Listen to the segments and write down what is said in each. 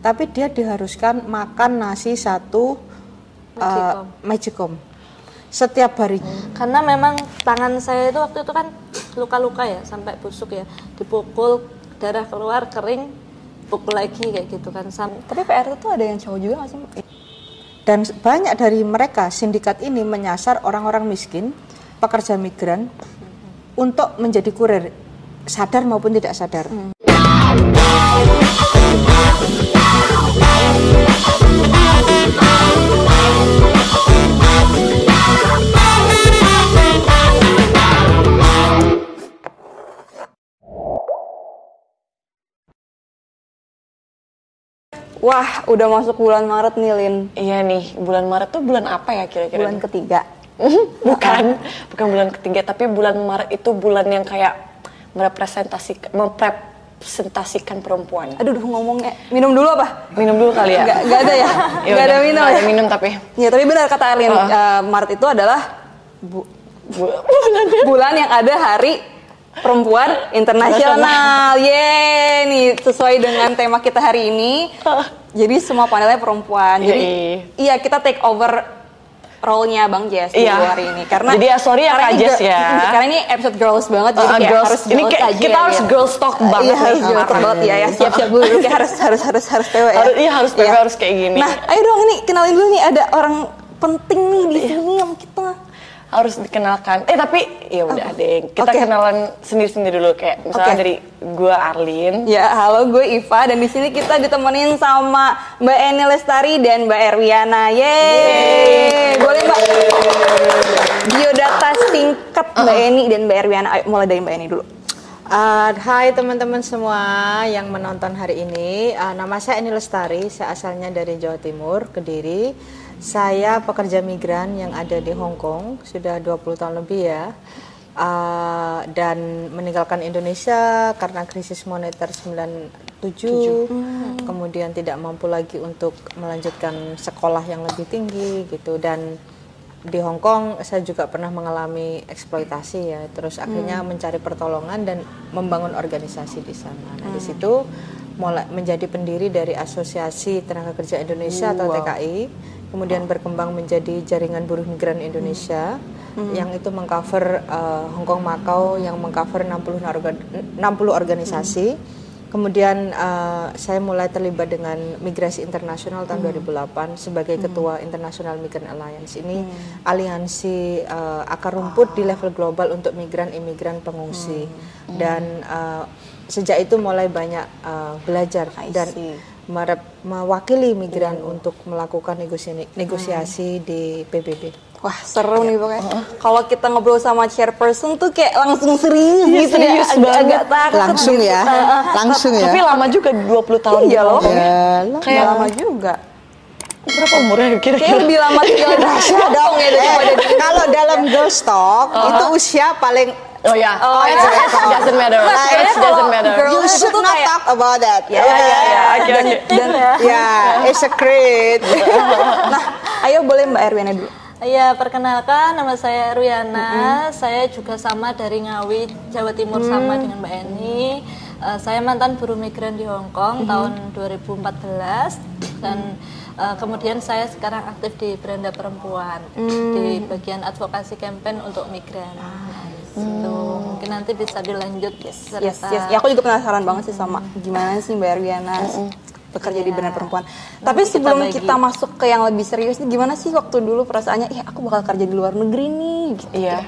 tapi dia diharuskan makan nasi satu uh, magicom setiap harinya. Karena memang tangan saya itu waktu itu kan luka-luka ya, sampai busuk ya, dipukul darah keluar kering, pukul lagi kayak gitu kan. Sam Tapi PRT tuh ada yang cowok juga nggak sih? Dan banyak dari mereka sindikat ini menyasar orang-orang miskin, pekerja migran untuk menjadi kurir sadar maupun tidak sadar. Wah, udah masuk bulan Maret nih, Lin. Iya nih, bulan Maret tuh bulan apa ya kira-kira? Bulan ketiga. bukan, bukan bulan ketiga, tapi bulan Maret itu bulan yang kayak merepresentasikan, merepresentasikan perempuan. Aduh, duh, ngomongnya. Minum dulu apa? Minum dulu kali ya. Nggak, nggak ada ya? Ya Nggak ada minum nggak ya? ada minum tapi. Ya, tapi benar kata Lin, Oh. eh, Maret itu adalah bu- Bu- bulannya. bulan yang ada hari perempuan internasional. Yeay, nih sesuai dengan tema kita hari ini. Jadi semua panelnya perempuan. Jadi iya kita take over role-nya Bang Jess di Iya. hari ini karena Jadi ya, sorry ya, Kak Jess ya. Karena ini episode girls banget jadi Uh, kayak girls. harus Ini kayak- aja kita ya, harus Lin. girls talk banget Iya, nih. harus girls talk banget ya. ya. Siap-siap dulu kayak harus harus harus harus PW ya. Harus- iya, harus PW, harus kayak gini. Nah, ayo dong ini kenalin dulu nih ada orang penting nih di sini yang kita harus dikenalkan. Eh tapi ya udah deh, kita Oke. kenalan sendiri-sendiri dulu kayak misalnya Oke. dari gua Arlin. Ya, halo gue Iva dan di sini kita ditemenin sama Mbak Eni Lestari dan Mbak Erwiana. Yeay. Boleh Mbak biodata singkat Mbak Eni dan Mbak Erwiana. Ayo mulai dari Mbak Eni dulu. Uh, hai teman-teman semua yang menonton hari ini. Uh, nama saya Eni Lestari, saya asalnya dari Jawa Timur, Kediri. Saya pekerja migran yang ada di Hong Kong, sudah 20 tahun lebih ya. Uh, dan meninggalkan Indonesia karena krisis moneter 97, kemudian tidak mampu lagi untuk melanjutkan sekolah yang lebih tinggi gitu dan di Hong Kong saya juga pernah mengalami eksploitasi ya terus akhirnya mencari pertolongan dan membangun organisasi di sana. Nah di situ mulai menjadi pendiri dari Asosiasi Tenaga Kerja Indonesia atau TKI kemudian berkembang menjadi jaringan buruh migran Indonesia yang itu mengcover uh, Hong Kong Makau yang mengcover 60 orga- 60 organisasi Kemudian uh, saya mulai terlibat dengan migrasi internasional tahun 2008 sebagai ketua International Migrant Alliance. Ini aliansi uh, akar rumput di level global untuk migran, imigran, pengungsi. Dan uh, sejak itu mulai banyak uh, belajar dan mewakili migran untuk melakukan negosiasi, negosiasi di PBB. Wah, seru nih pokoknya. Kalau kita ngobrol sama chairperson tuh kayak langsung serius Iya, gitu serius ya. banget. Agak takut Langsung gitu. ya, langsung ya. Tapi lama juga 20 tahun. Iya loh. Ya, Kayak Kayak lama juga. berapa umurnya Kayak kira-kira? lebih lama tinggal di dong ya daripada di Kalau dalam girls talk itu usia paling Oh ya. Oh, it iya. doesn't matter. Nah, It doesn't matter. girl- you itu should not kayak- talk about that. Ya, ya, ya. Oke, oke. Dan, Yeah, it's a secret. nah, ayo boleh Mbak Erwiana dulu. Ya, perkenalkan nama saya Ruyana. Saya juga sama dari Ngawi, Jawa Timur sama dengan Mbak Eni. Eh, saya mantan buruh migran di Hong Kong tahun 2014 dan eh, kemudian saya sekarang aktif di Beranda Perempuan di bagian advokasi campaign untuk migran. Gitu. Mungkin nanti bisa dilanjut Yes, cerita. yes. Ya, aku juga penasaran banget sih sama gimana sih Mbak Erwiana bekerja di benar perempuan. Tapi kita sebelum bagi. kita masuk ke yang lebih serius nih, gimana sih waktu dulu perasaannya, ya aku bakal kerja di luar negeri nih. Gitu. Iya.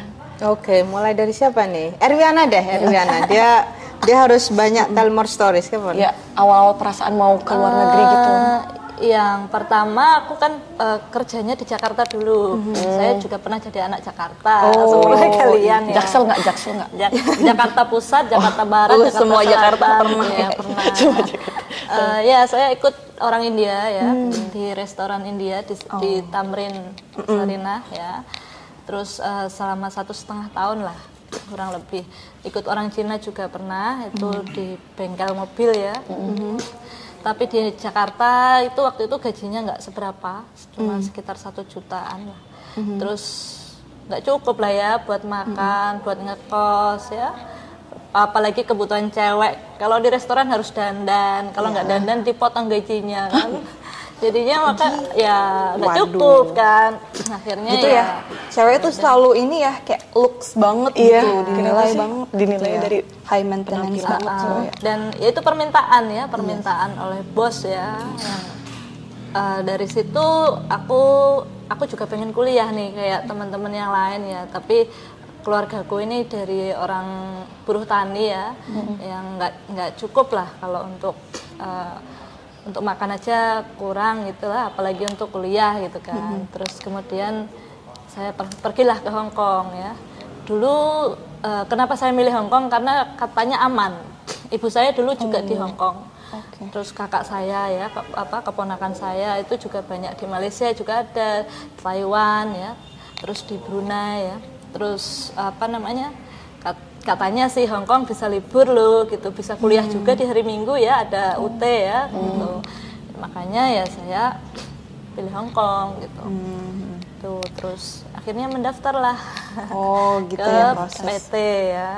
Oke, mulai dari siapa nih? Erwiana deh, Erwiana. Dia dia harus banyak tell more stories, kan? Ya, awal-awal perasaan mau ke luar negeri gitu. Eh, yang pertama aku kan eh, kerjanya di Jakarta dulu. Saya juga pernah jadi anak Jakarta seperti kalian ya. Jaksel nggak? Jaksel nggak? Jak- Jakarta Pusat, Jakarta Barat, oh, Jakarta semua Jakarta pernah. Ya, pernah. Eh, ya, saya ikut orang India ya di restoran India di, di Tamrin Sarinah ya. Terus eh, selama satu setengah tahun lah kurang lebih. Ikut orang Cina juga pernah itu di bengkel mobil ya. Tapi di Jakarta itu waktu itu gajinya nggak seberapa, cuma sekitar satu jutaan lah. Terus nggak cukup lah ya buat makan, buat ngekos ya. Apalagi kebutuhan cewek. Kalau di restoran harus dandan. Kalau nggak dandan dipotong gajinya kan? Jadinya maka ya nggak cukup kan? Akhirnya gitu ya. Cewek tuh selalu ini ya kayak looks banget Iya, gitu, dinilai sih? banget. Dinilai gitu ya. dari high maintenance banget Ah, cewek. dan ya itu permintaan ya permintaan oleh bos ya. Yang eh, dari situ aku aku juga pengen kuliah nih kayak teman-teman yang lain ya. Tapi keluargaku ini dari orang buruh tani ya yang nggak nggak cukup lah kalau untuk eh, untuk makan aja kurang gitu lah apalagi untuk kuliah gitu kan. Terus kemudian saya per- pergilah ke Hong Kong ya. Dulu eh, kenapa saya milih Hong Kong? Karena katanya aman. Ibu saya dulu juga di Hong Kong. Oke. terus kakak saya ya ke- apa keponakan saya itu juga banyak di Malaysia juga ada Taiwan ya terus di Brunei ya terus apa namanya kat- katanya sih Hong Kong bisa libur loh gitu. Bisa kuliah juga di hari Minggu ya ada UT ya gitu. Makanya ya saya pilih Hong Kong gitu. Tuh terus akhirnya mendaftar lah Oh, gitu ke ya proses. PT ya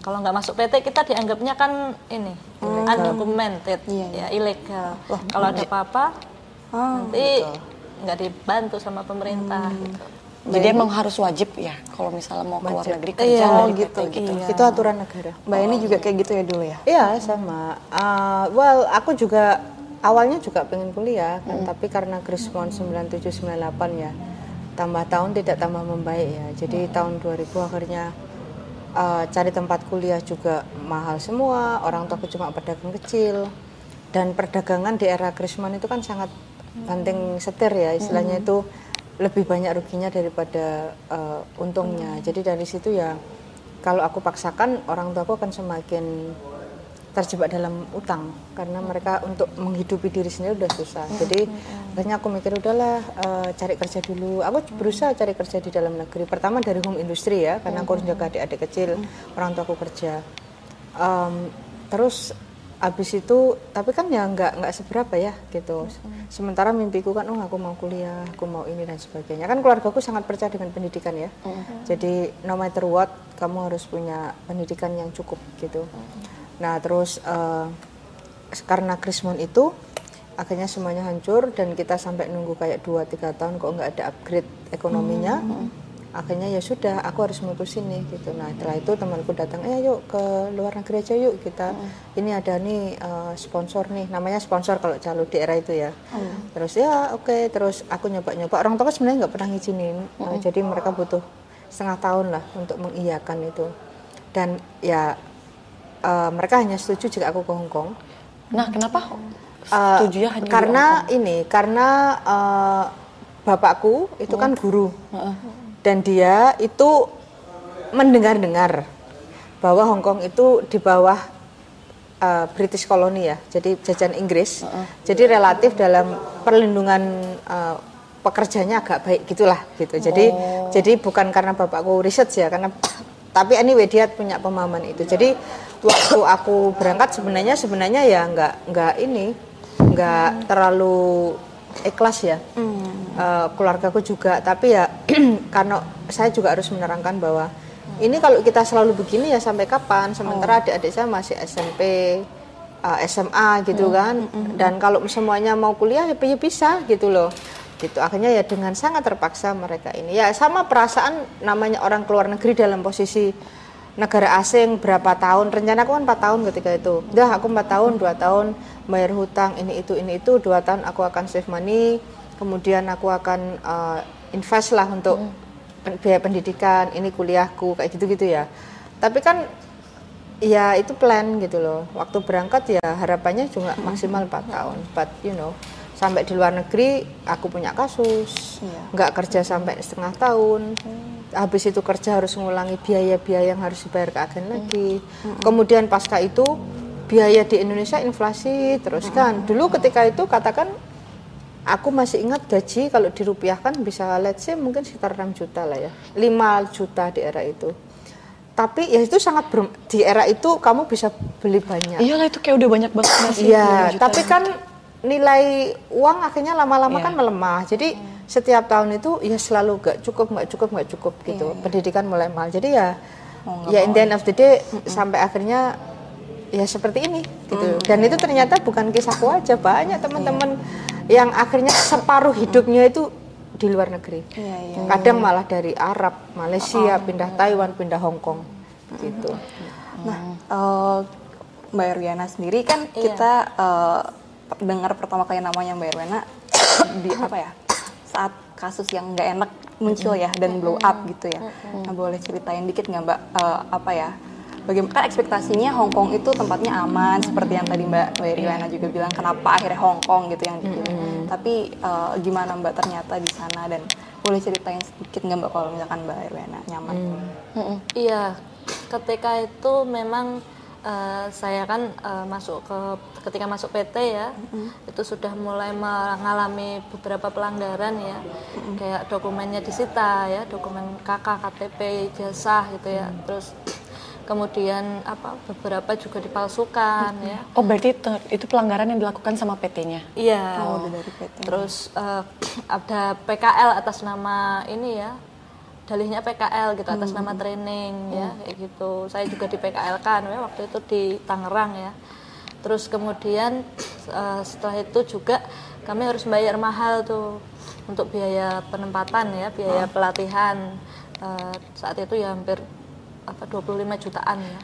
kalau nggak masuk PT kita dianggapnya kan ini undocumented Iya, ya ilegal. Kalau ada apa-apa nanti nggak dibantu sama pemerintah gitu. Jadi emang harus wajib ya kalau misalnya mau ke luar negeri kerja Iya, dari gitu, PT gitu. iya. Itu aturan negara. Mbak ini juga kayak gitu ya dulu ya. Iya sama. Uh, well aku juga awalnya juga pengen kuliah kan, tapi karena Krismon 9798 ya tambah tahun tidak tambah membaik ya. Jadi tahun 2000 akhirnya uh, cari tempat kuliah juga mahal semua. Orang tuaku cuma pedagang kecil dan perdagangan di era Krismon itu kan sangat banting setir ya istilahnya itu lebih banyak ruginya daripada uh, untungnya. Jadi dari situ ya kalau aku paksakan orang tuaku akan semakin terjebak dalam utang karena mereka untuk menghidupi diri sendiri udah susah. Jadi akhirnya aku mikir udahlah eh, cari kerja dulu. Aku berusaha cari kerja di dalam negeri. Pertama dari home industry ya karena aku harus jaga adik-adik kecil, orang tuaku kerja. Em, terus abis itu tapi kan ya nggak nggak seberapa ya gitu. Sementara mimpiku kan oh aku mau kuliah, aku mau ini dan sebagainya. Kan keluargaku sangat percaya dengan pendidikan ya. Jadi no matter what kamu harus punya pendidikan yang cukup gitu. Nah terus eh, karena Krismon itu akhirnya semuanya hancur dan kita sampai nunggu kayak 2-3 tahun kok nggak ada upgrade ekonominya. Akhirnya ya sudah, aku harus mutusin nih gitu. Nah setelah itu temanku datang, eh yuk ke luar negeri aja yuk kita. Ini ada nih eh, sponsor nih, namanya sponsor kalau calo di era itu ya. Terus ya oke, terus aku nyoba-nyoba. Orang tua sebenarnya nggak pernah ngizinin, Eh, jadi mereka butuh setengah tahun lah untuk mengiyakan itu. Dan ya eh, mereka hanya setuju jika aku ke Hong Kong. Nah, kenapa Eh, setuju ya hanya karena ini karena eh, bapakku itu kan guru dan dia itu mendengar-dengar bahwa Hong Kong itu di bawah eh, British koloni ya jadi jajahan Inggris. Jadi relatif dalam perlindungan eh, pekerjanya agak baik gitulah gitu. Jadi jadi bukan karena bapakku research ya karena tapi anyway dia punya pemahaman itu. Jadi waktu aku berangkat sebenarnya sebenarnya ya nggak nggak ini nggak terlalu ikhlas ya. Eh, keluargaku juga. Tapi ya karena saya juga harus menerangkan bahwa ini kalau kita selalu begini ya sampai kapan? Sementara adik-adik saya masih SMP eh, SMA gitu kan. dan kalau semuanya mau kuliah ya ya bisa gitu loh. Gitu. Akhirnya ya dengan sangat terpaksa mereka ini. Ya sama perasaan namanya orang keluar negeri dalam posisi negara asing berapa tahun? Rencana aku kan 4 tahun ketika itu. Udah aku 4 tahun dua tahun bayar hutang ini itu ini itu dua tahun aku akan save money kemudian aku akan uh, invest lah untuk pen- biaya pendidikan ini kuliahku kayak gitu gitu ya. Tapi kan ya itu plan gitu loh. Waktu berangkat ya harapannya cuma maksimal 4 tahun. But you know sampai di luar negeri aku punya kasus. Nggak kerja sampai setengah tahun habis itu kerja harus mengulangi biaya-biaya yang harus dibayar ke agen lagi. Kemudian pasca itu biaya di Indonesia inflasi terus kan. Dulu ketika itu katakan aku masih ingat gaji kalau dirupiahkan bisa let's say mungkin sekitar 6 juta lah ya. 5 juta di era itu. Tapi ya itu sangat ber- di era itu kamu bisa beli banyak. Iyalah itu kayak udah banyak banget nggak sih? Iya, 5 juta. tapi kan nilai uang akhirnya lama-lama kan melemah. Jadi setiap tahun itu ya selalu gak cukup, nggak cukup, nggak cukup gitu. Pendidikan mulai mahal. Jadi ya nggak ya in the end of the day sampai akhirnya ya seperti ini gitu. Dan itu ternyata bukan kisahku aja. Banyak teman-teman yang akhirnya separuh hidupnya itu di luar negeri. Iya, iya. kadang malah dari Arab Malaysia pindah Taiwan pindah Hong Kong gitu. Nah, eh, Mbak Erwiana sendiri kan Iya. kita eh, dengar pertama kali namanya Mbak Erwiana di apa ya? Saat kasus yang nggak enak muncul ya dan blow up gitu ya. Nah, boleh ceritain dikit nggak Mbak eh, apa ya? Bagaimana kan ekspektasinya Hong Kong itu tempatnya aman seperti yang tadi Mbak Mbak Erwiana juga bilang kenapa akhirnya Hong Kong gitu yang dipilih. Tapi eh, gimana Mbak ternyata di sana dan boleh ceritain sedikit nggak Mbak kalau misalkan Mbak Erwiana nyaman? Iya, ketika itu memang eh, saya kan eh, masuk ke ketika masuk PT ya, itu sudah mulai mengalami beberapa pelanggaran ya, kayak dokumennya disita ya, dokumen KK, KTP, ijazah gitu ya, terus kemudian apa beberapa juga dipalsukan ya. Oh berarti itu pelanggaran yang dilakukan sama PT-nya? Iya. Oh, dari PT. Terus eh, ada PKL atas nama ini ya, dalihnya PKL gitu atas nama training ya kayak gitu. Saya juga di PKL kan ya waktu itu di Tangerang ya. Terus kemudian eh, setelah itu juga kami harus bayar mahal tuh untuk biaya penempatan ya, biaya pelatihan. Eh, saat itu ya hampir apa 25 jutaan ya.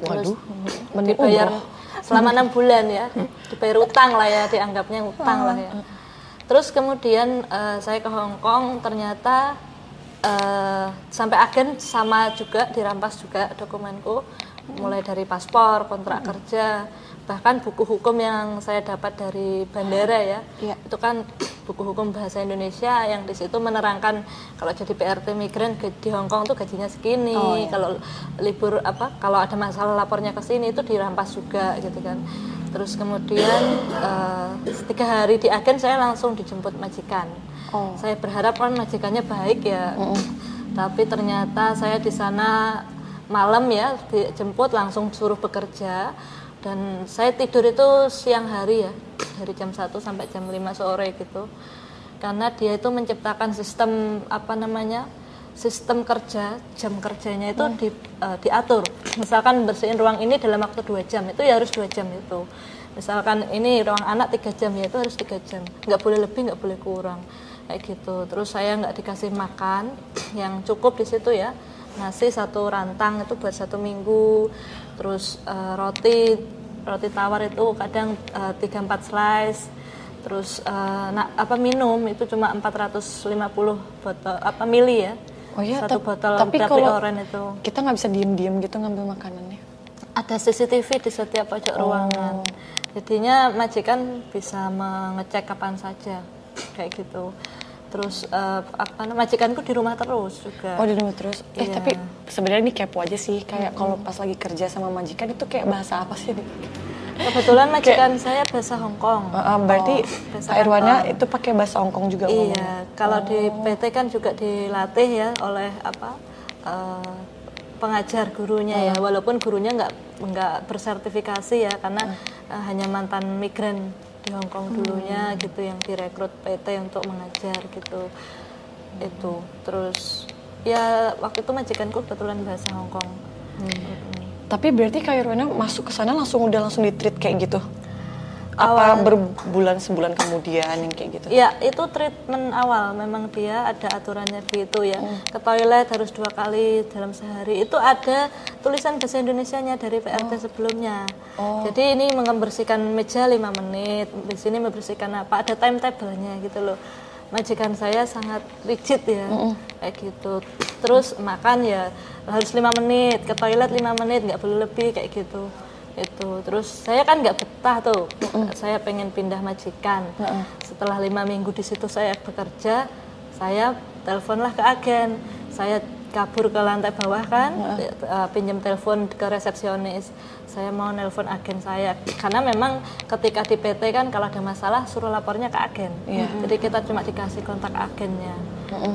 Terus Waduh, dibayar umroh. selama enam bulan ya, dibayar utang lah ya, dianggapnya utang lah ya. Terus kemudian eh, saya ke Hong Kong ternyata eh, sampai agen sama juga dirampas juga dokumenku, mulai dari paspor, kontrak kerja, bahkan buku hukum yang saya dapat dari bandara ya, Iya. itu kan buku hukum bahasa Indonesia yang di situ menerangkan kalau jadi PRT migran ke- di Hong Kong tuh gajinya segini, Oh, iya. kalau libur apa kalau ada masalah lapornya ke sini itu dirampas juga gitu kan terus kemudian eh, tiga hari di agen saya langsung dijemput majikan Oh. saya berharap kan majikannya baik ya. Tapi ternyata saya di sana malam ya dijemput langsung suruh bekerja. Dan saya tidur itu siang hari ya dari jam 1 sampai jam 5 sore gitu. Karena dia itu menciptakan sistem apa namanya sistem kerja jam kerjanya itu di, eh, diatur. Misalkan bersihin ruang ini dalam waktu dua jam itu ya harus dua jam itu. Misalkan ini ruang anak tiga jam ya itu harus tiga jam. Nggak boleh lebih nggak boleh kurang kayak gitu. Terus saya nggak dikasih makan yang cukup di situ ya. Nasi satu rantang itu buat satu minggu. Terus eh, roti roti tawar itu kadang eh, tiga empat slice. Terus nah, apa minum itu cuma 450 botol apa mili ya. Oh iya, satu botol tapi kalau oren itu. kita nggak bisa diem-diem gitu ngambil makanannya. ada CCTV di setiap pojok ruangan. Jadinya majikan bisa mengecek kapan saja. Kayak gitu terus eh, apa namanya majikanku di rumah terus juga Oh di rumah terus. Eh Iya. tapi sebenarnya ini kepo aja sih. Kayak kalau pas lagi kerja sama majikan itu kayak bahasa apa sih? nih? kebetulan majikan saya bahasa Hong Kong Uh, uh, berarti bahasa Kak Irwana itu pakai bahasa Hongkong juga ngomong. Iya, kalau di PT kan juga dilatih ya oleh apa eh, pengajar gurunya ya, walaupun gurunya nggak nggak bersertifikasi ya karena eh, hanya mantan migran di Hong Kong dulunya gitu yang direkrut PT untuk mengajar gitu. Itu. Terus ya waktu itu majikanku kebetulan bahasa Hong Kong Hmm. Tapi berarti Kak Irwana masuk ke sana langsung udah langsung di treat kayak gitu? Apa berbulan sebulan kemudian yang kayak gitu? Ya, itu treatment awal. Memang dia ada aturannya begitu ya. Ke toilet harus dua kali dalam sehari. Itu ada tulisan bahasa Indonesianya dari PRT sebelumnya. Jadi ini membersihkan meja 5 menit, di sini membersihkan apa? Ada timetable-nya gitu loh. Majikan saya sangat rigid ya, kayak gitu. Terus makan ya harus lima menit, ke toilet 5 menit, nggak boleh lebih kayak gitu itu. Terus saya kan nggak betah tuh. Saya pengen pindah majikan. Setelah lima minggu di situ saya bekerja saya teleponlah ke agen. Saya kabur ke lantai bawah kan eh, pinjam telepon ke resepsionis. Saya mau nelpon agen saya. Karena memang ketika di PT kan kalau ada masalah suruh lapornya ke agen. Jadi kita cuma dikasih kontak agennya.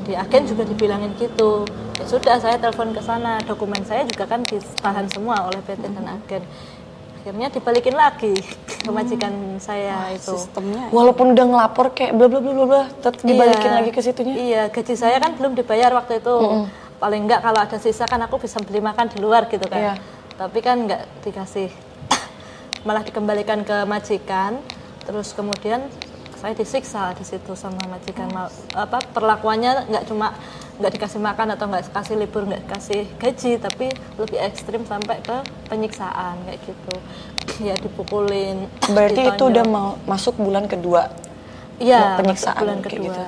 Di agen juga dibilangin gitu. Ya sudah saya telepon ke sana. Dokumen saya juga kan ditahan semua oleh PT dan agen akhirnya dibalikin lagi ke majikan saya itu. Sistemnya Walaupun udah ngelapor kayak bla bla bla bla tetap dibalikin Iya. lagi ke situnya. Iya, gaji saya kan belum dibayar waktu itu. paling enggak kalau ada sisa kan aku bisa beli makan di luar gitu kan. Iya. tapi kan nggak dikasih. Malah dikembalikan ke majikan. Terus kemudian saya disiksa di situ sama majikan. Mal- apa perlakuannya nggak cuma nggak dikasih makan atau nggak kasih libur nggak kasih gaji tapi lebih ekstrim sampai ke penyiksaan kayak gitu ya dipukulin Berarti itu ditonjok. udah mau masuk bulan kedua. Iya, penyiksaan masuk bulan kedua. gitu.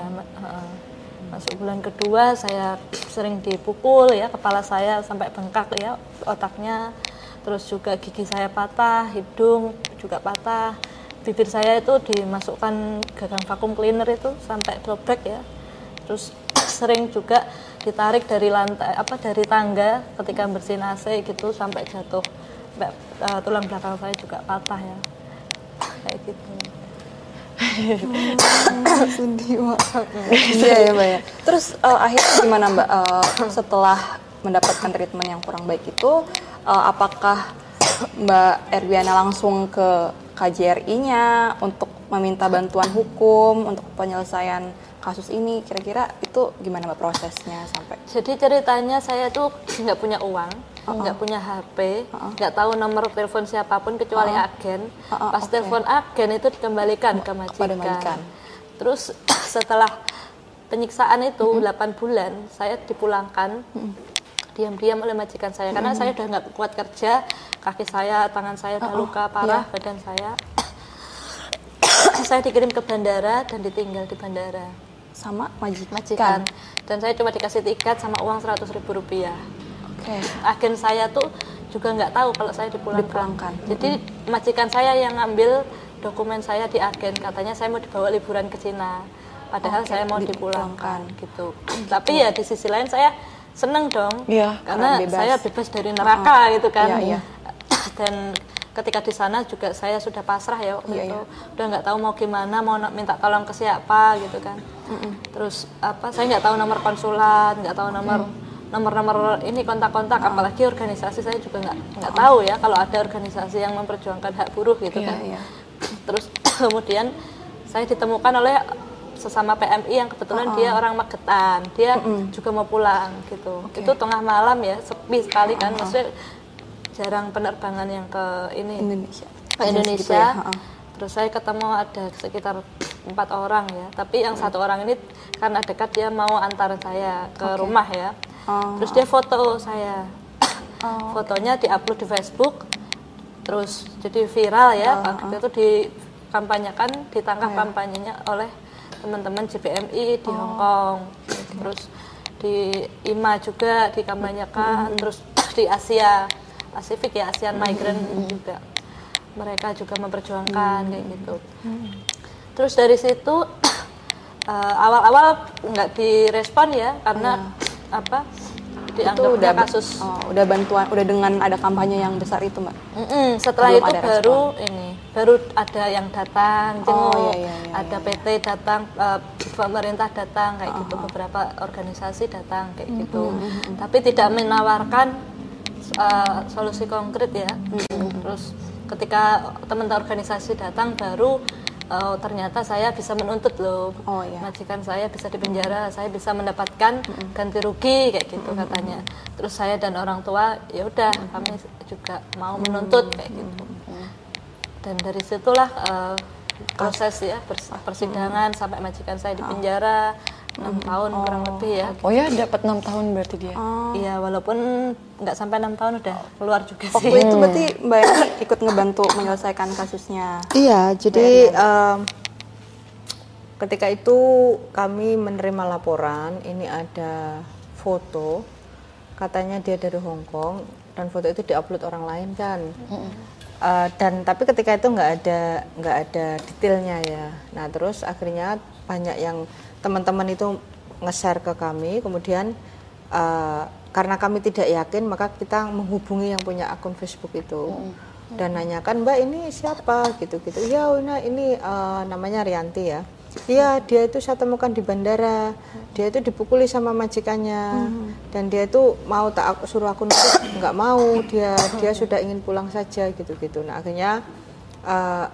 Masuk bulan kedua saya sering dipukul ya, kepala saya sampai bengkak ya otaknya. Terus juga gigi saya patah, hidung juga patah. Bibir saya itu dimasukkan gagang vakum cleaner itu sampai sobek ya. Terus sering juga ditarik dari lantai apa dari tangga ketika bersihin AC gitu sampai jatuh. Eh, tulang belakang saya juga patah ya. Kayak gitu. Sedih Mbak. Iya ya Mbak ya. Terus eh, akhirnya gimana Mbak Eh, setelah mendapatkan treatment yang kurang baik itu eh, apakah Mbak Erwiana langsung ke KJRI-nya untuk meminta bantuan hukum untuk penyelesaian kasus ini kira-kira itu gimana Mbak prosesnya sampai? Jadi ceritanya saya tuh nggak punya uang, nggak punya HP, nggak tahu nomor telepon siapa pun kecuali agen. Uh-uh, Pas oke. telepon agen itu dikembalikan ke majikan. Terus setelah penyiksaan itu 8 bulan, saya dipulangkan. Diam-diam oleh majikan saya karena saya udah nggak kuat kerja, kaki saya, tangan saya udah luka parah, badan saya. saya dikirim ke bandara dan ditinggal di bandara sama majikan? majikan dan saya cuma dikasih tiket sama uang seratus ribu rupiah Oke. agen saya tuh juga nggak tahu kalau saya dipulangkan, Dipulangkan. jadi majikan saya yang ngambil dokumen saya di agen katanya saya mau dibawa liburan ke Cina padahal Oke, saya mau dipulangkan. dipulangkan gitu tapi ya di sisi lain saya seneng dong Iya, karena karena bebas. saya bebas dari neraka gitu kan Iya, iya. dan ketika di sana juga saya sudah pasrah ya waktu Iya, itu. iya. udah nggak tahu mau gimana mau minta tolong ke siapa gitu kan. Terus apa saya nggak tahu nomor konsulat nggak tahu nomor nomor-nomor ini kontak-kontak. Apalagi organisasi saya juga nggak nggak tahu ya kalau ada organisasi yang memperjuangkan hak buruh gitu Iya, kan. iya. terus kemudian saya ditemukan oleh sesama PMI yang kebetulan dia orang Magetan. Dia juga mau pulang gitu. Itu tengah malam ya sepi sekali kan. Maksudnya jarang penerbangan yang ke ini Indonesia. ke Agensi Indonesia. ya. Terus saya ketemu ada sekitar empat orang ya. Tapi yang satu orang ini karena dekat dia mau antar saya ke rumah ya. Oh. Terus dia foto saya. Fotonya diupload di Facebook. Terus jadi viral ya. Waktu itu dikampanyekan, ditangkap kampanyenya oleh teman-teman JPMI di Hong Kong. Terus di IMA juga dikampanyekan. Terus di Asia Pasifik ya ASEAN Migrant juga. Mereka juga memperjuangkan kayak gitu. Terus dari situ eh, awal-awal nggak direspon ya karena apa Itu udah kasus. oh, udah bantuan udah dengan ada kampanye yang besar itu Mbak. Mm-mm, setelah Belum itu ada baru ini baru ada yang datang jenguk, iya, iya, iya, ada PT datang, eh, pemerintah datang kayak gitu, beberapa organisasi datang kayak gitu. Tapi tidak menawarkan eh, solusi konkret ya. Terus ketika teman-teman organisasi datang baru eh, ternyata saya bisa menuntut loh. Oh, iya. majikan saya bisa dipenjara, saya bisa mendapatkan ganti rugi kayak gitu katanya. Terus saya dan orang tua ya udah kami juga mau menuntut kayak gitu. Dan dari situlah eh, proses. ya pers- persidangan sampai majikan saya dipenjara enam tahun kurang lebih ya. Oh ya, dapat enam tahun berarti dia. Iya walaupun nggak sampai enam tahun udah keluar juga sih. Waktu itu berarti Mbak Eni ikut ngebantu menyelesaikan kasusnya. Iya, jadi em, ketika itu kami menerima laporan, ini ada foto, katanya dia dari Hong Kong dan foto itu diupload orang lain kan. Eh, dan tapi ketika itu nggak ada nggak ada detailnya ya. Nah terus akhirnya banyak yang teman-teman itu nge-share ke kami, kemudian eh, karena kami tidak yakin maka kita menghubungi yang punya akun Facebook itu dan nanyakan mbak ini siapa gitu-gitu. Ya ini ini eh, namanya Rianti ya. Iya dia itu saya temukan di bandara. Dia itu dipukuli sama majikannya dan dia itu mau tak aku- suruh aku nggak mau dia dia sudah ingin pulang saja gitu-gitu. Nah akhirnya a-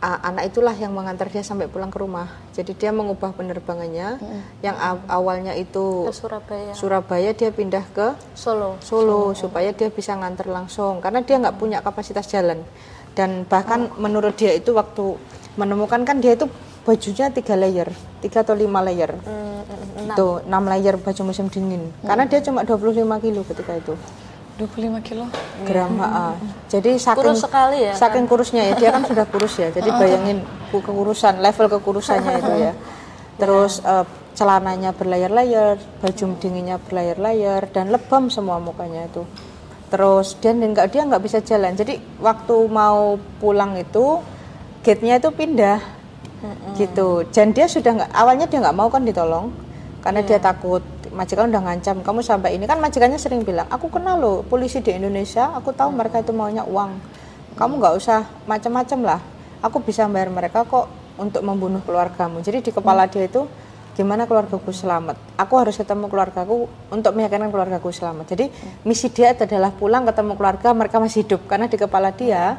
anak itulah yang mengantar dia sampai pulang ke rumah. Jadi dia mengubah penerbangannya. Yang aw- awalnya itu Ke Surabaya. Surabaya dia pindah ke Solo. Solo supaya dia bisa nganter langsung. Karena dia nggak punya kapasitas jalan. Dan bahkan menurut dia itu waktu menemukan kan dia itu bajunya tiga layer tiga atau lima layer. Itu enam. Layer baju musim dingin. Karena dia cuma 25 kilo ketika itu 25 kilo. gram ha-ha. jadi saking Kurus sekali ya, saking kurusnya ya dia kan sudah kurus ya. Jadi bayangin ku- kekurusan level kekurusannya itu ya. Terus eh, celananya berlayar-layar baju dinginnya berlayar-layar dan lebam semua mukanya itu. Terus dia nggak dia nggak bisa jalan. Jadi waktu mau pulang itu gate-nya itu pindah. Gitu. Dan dia sudah nggak awalnya dia nggak mau kan ditolong karena dia takut majikan udah ngancam kamu sampai ini? Kan majikannya sering bilang aku kenal loh polisi di Indonesia aku tahu mereka itu maunya uang. Kamu nggak usah macam-macam lah. Aku bisa bayar mereka kok untuk membunuh keluargamu. Jadi di kepala dia itu gimana keluargaku selamat? Aku harus ketemu keluargaku untuk meyakinkan keluargaku selamat. Jadi misi dia itu adalah pulang ketemu keluarga mereka masih hidup. Karena di kepala dia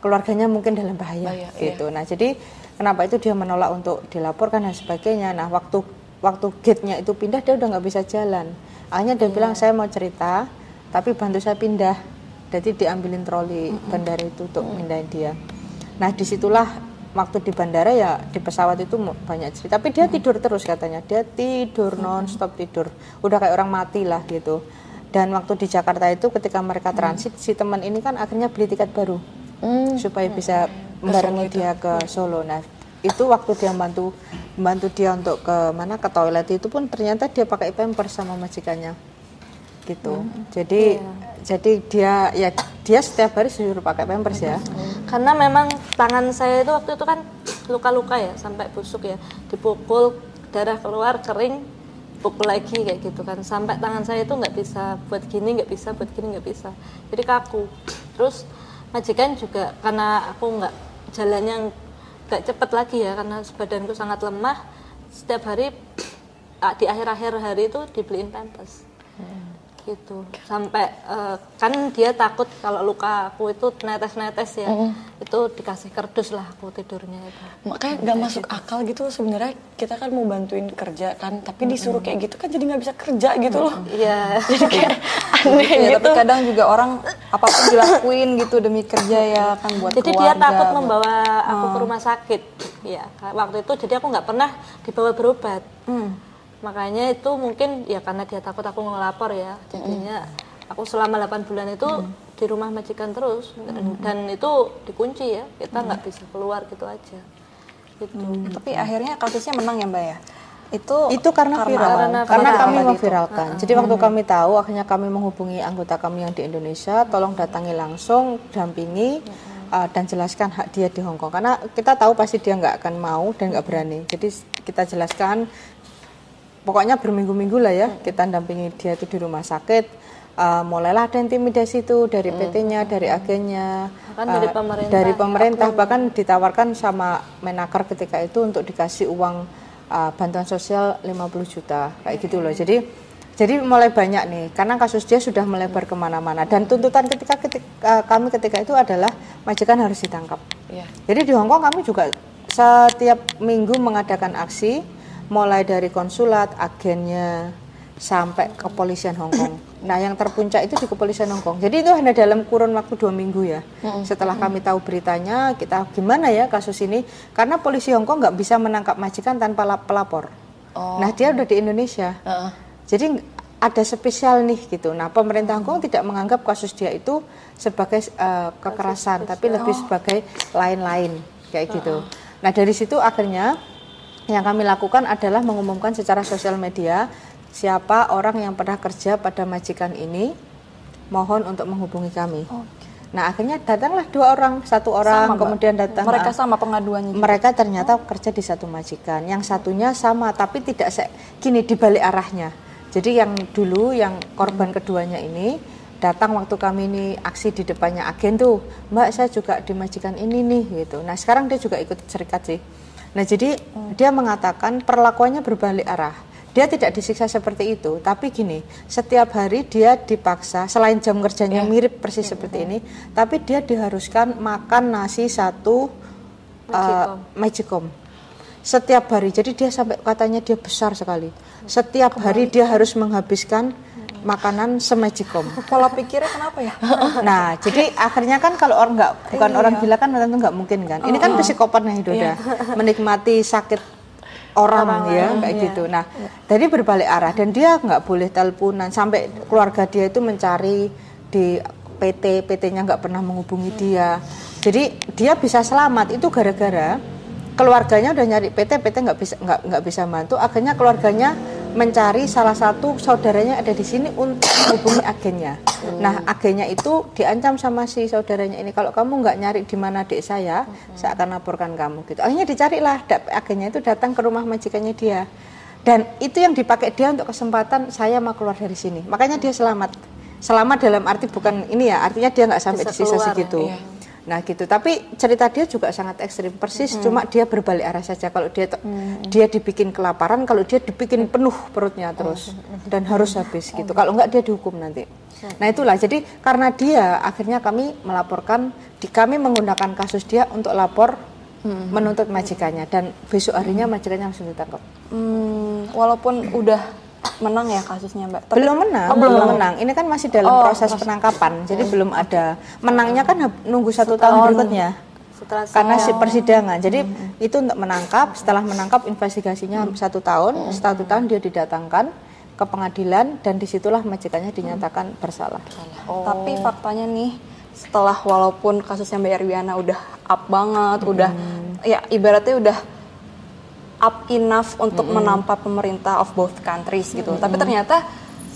keluarganya mungkin dalam bahaya Bahaya, gitu. nah jadi kenapa itu dia menolak untuk dilaporkan dan sebagainya? Nah waktu waktu gate-nya itu pindah dia udah nggak bisa jalan. Akhirnya dia bilang saya mau cerita tapi bantu saya pindah. Jadi diambilin troli bandara itu untuk mindahin dia. Nah di situlah waktu di bandara ya di pesawat itu banyak cerita. Tapi dia tidur terus katanya. Dia tidur non stop tidur. Udah kayak orang mati lah gitu. Dan waktu di Jakarta itu ketika mereka transit si teman ini kan akhirnya beli tiket baru supaya bisa membarengi dia ke Solo. Nah itu waktu dia bantu bantu dia untuk ke mana ke toilet itu pun ternyata dia pakai pampers sama majikannya. Gitu. Jadi jadi dia ya dia setiap hari disuruh pakai pampers ya. Karena memang tangan saya itu waktu itu kan luka-luka ya, sampai busuk ya, dipukul darah keluar kering, pukul lagi kayak gitu kan, sampai tangan saya itu nggak bisa buat gini, nggak bisa buat gini, nggak bisa, jadi kaku. Terus majikan juga karena aku nggak jalannya nggak cepet lagi ya, karena badanku sangat lemah, setiap hari ah, di akhir-akhir hari itu dibeliin pampers. Gitu. Sampai eh, kan dia takut kalau luka aku itu netes-netes ya. Itu dikasih kerdus lah aku tidurnya itu. Makanya nggak masuk akal gitu sebenarnya. Kita kan mau bantuin kerja kan, tapi disuruh kayak gitu kan jadi nggak bisa kerja gitu loh. iya. Jadi kayak aneh Ya, gitu. tapi kadang juga orang apa pun dilakuin gitu demi kerja ya kan buat jadi dia keluarga, takut buat- membawa aku ke rumah sakit. Ya waktu itu jadi aku nggak pernah dibawa berobat. Makanya itu mungkin ya karena dia takut aku ngelapor ya. Jadinya aku selama 8 bulan itu di rumah majikan terus. Dan, dan itu dikunci ya. Kita nggak bisa keluar gitu aja. Gitu. Tapi akhirnya kasusnya menang ya Mbak ya. Itu itu karena, viral. Karena karena, viral kami tadi itu. memviralkan. Jadi waktu kami tahu akhirnya kami menghubungi anggota kami yang di Indonesia tolong datangi langsung dampingi uh, dan jelaskan hak dia di Hong Kong. Karena kita tahu pasti dia nggak akan mau dan nggak berani. Jadi kita jelaskan pokoknya berminggu-minggu lah ya kita dampingi dia itu di rumah sakit. Uh, mulailah ada intimidasi itu dari PT-nya, dari agennya, Bahkan dari uh, pemerintah. dari pemerintah. bahkan ditawarkan sama Menaker ketika itu untuk dikasih uang uh, bantuan sosial 50 juta kayak gitu loh. Jadi jadi mulai banyak nih karena kasus dia sudah melebar ke mana-mana dan tuntutan ketika, ketika kami ketika itu adalah majikan harus ditangkap. Iya. Jadi di Hong Kong kami juga setiap minggu mengadakan aksi mulai dari konsulat, agennya sampai kepolisian Hong Kong. Nah, yang terpuncak itu di kepolisian Hong Kong. Jadi itu hanya dalam kurun waktu dua minggu ya. Setelah kami tahu beritanya, kita gimana ya kasus ini? Karena polisi Hong Kong nggak bisa menangkap majikan tanpa la- pelapor. Nah, dia udah di Indonesia. Heeh. Jadi ada spesial nih gitu. Nah, pemerintah Hong Kong tidak menganggap kasus dia itu sebagai eh, kekerasan, tapi lebih sebagai lain-lain kayak gitu. Nah, dari situ akhirnya yang kami lakukan adalah mengumumkan secara sosial media siapa orang yang pernah kerja pada majikan ini mohon untuk menghubungi kami. Nah, akhirnya datanglah dua orang, satu orang, Sama, kemudian datang Mereka ah, sama pengaduannya juga. mereka ternyata kerja di satu majikan. Yang satunya sama, tapi tidak se gini dibalik arahnya. Jadi yang dulu yang korban keduanya ini datang waktu kami ini aksi di depannya agen tuh, Mbak saya juga di majikan ini nih gitu. Nah sekarang dia juga ikut serikat sih. Nah jadi dia mengatakan perlakuannya berbalik arah. Dia tidak disiksa seperti itu, tapi gini, setiap hari dia dipaksa, selain jam kerjanya mirip persis seperti ini, tapi dia diharuskan makan nasi satu uh, magicom. Setiap hari, jadi dia sampai katanya dia besar sekali. Setiap hari dia harus menghabiskan makanan semagicom. Pola pikirnya kenapa ya? Nah, jadi akhirnya kan kalau orang nggak bukan orang gila kan tentu nggak mungkin kan. Ini kan psikopat nih Doda, menikmati sakit orang, ya kayak gitu. Nah, jadi berbalik arah dan dia nggak boleh teleponan sampai keluarga dia itu mencari di PT, PT-nya nggak pernah menghubungi dia. Jadi dia bisa selamat itu gara-gara keluarganya udah nyari PT, PT nggak bisa nggak nggak bisa bantu. Akhirnya keluarganya mencari salah satu saudaranya ada di sini untuk menghubungi agennya. Nah, agennya itu diancam sama si saudaranya ini kalau kamu nggak nyari di mana adik saya, saya akan laporkan kamu gitu. Akhirnya dicarilah agennya itu datang ke rumah majikannya dia. Dan itu yang dipakai dia untuk kesempatan saya mau keluar dari sini. Makanya dia selamat. Selamat dalam arti bukan ini ya, artinya dia nggak sampai Bisa di sisa keluar ya. Nah gitu, tapi cerita dia juga sangat ekstrim persis, cuma dia berbalik arah saja. Kalau dia dia dibikin kelaparan, kalau dia dibikin penuh perutnya terus dan harus habis gitu. Kalau enggak dia dihukum nanti. Nah itulah, jadi karena dia akhirnya kami melaporkan, di, kami menggunakan kasus dia untuk lapor menuntut majikannya. Dan besok harinya majikannya langsung ditangkap. Hmm, walaupun udah menang ya kasusnya Mbak. Tapi- belum menang, Oh, belum belum menang. menang. Ini kan masih dalam Oh, proses penangkapan, jadi belum ada. Menangnya kan nunggu satu tahun berikutnya. Setelah karena si persidangan. Jadi itu untuk menangkap. Setelah menangkap investigasinya satu tahun. Satu tahun dia didatangkan ke pengadilan dan di situlah majikannya dinyatakan bersalah. Tapi faktanya nih setelah walaupun kasusnya Mbak Erwiana udah up banget, udah ya ibaratnya udah up enough untuk menampa pemerintah of both countries gitu. Tapi ternyata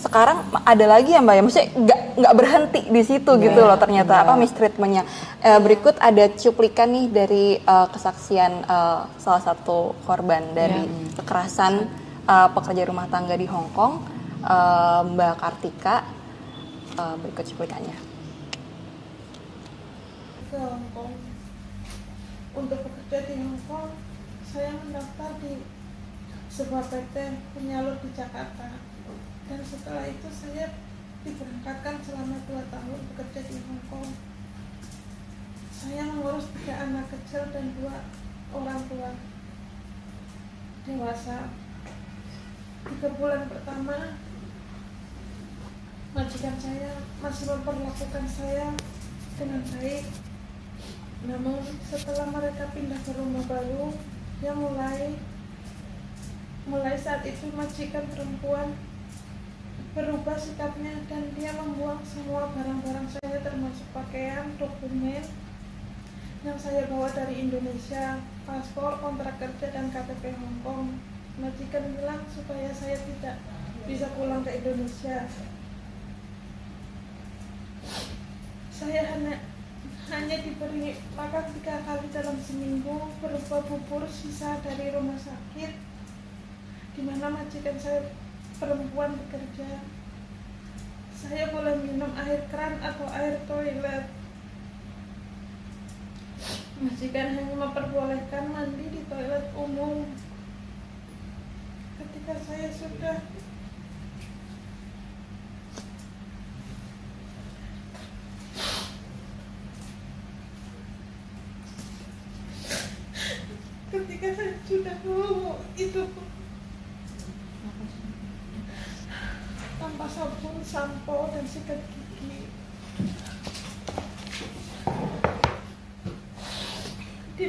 sekarang ada lagi ya Mbak ya, maksudnya nggak nggak berhenti di situ gitu loh ternyata apa mistreatmentnya. Eh, berikut ada cuplikan nih dari eh, kesaksian eh, salah satu korban dari kekerasan eh, pekerja rumah tangga di Hong Kong, eh, Mbak Kartika. Eh, berikut cuplikannya. ke Hong Kong. Untuk bekerja di Hong Kong, saya mendaftar di sebuah PT penyalur di Jakarta. Dan setelah itu saya diberangkatkan selama dua tahun bekerja di Hong Kong. Saya mengurus tiga anak kecil dan dua orang tua dewasa. Tiga bulan pertama, majikan saya masih memperlakukan saya dengan baik namun setelah mereka pindah ke rumah baru, dia mulai mulai saat itu majikan perempuan berubah sikapnya dan dia membuang semua barang-barang saya termasuk pakaian, dokumen yang saya bawa dari Indonesia, paspor, kontrak kerja dan KTP Hong Kong. Majikan bilang supaya saya tidak bisa pulang ke Indonesia. Saya hanya hanya diberi makan tiga kali dalam seminggu berupa bubur sisa dari rumah sakit di mana majikan saya perempuan bekerja. Saya boleh minum air keran atau air toilet. Majikan hanya memperbolehkan mandi di toilet umum. Ketika saya sudah ketika saya sudah mau itu tanpa sabun, sampo dan Di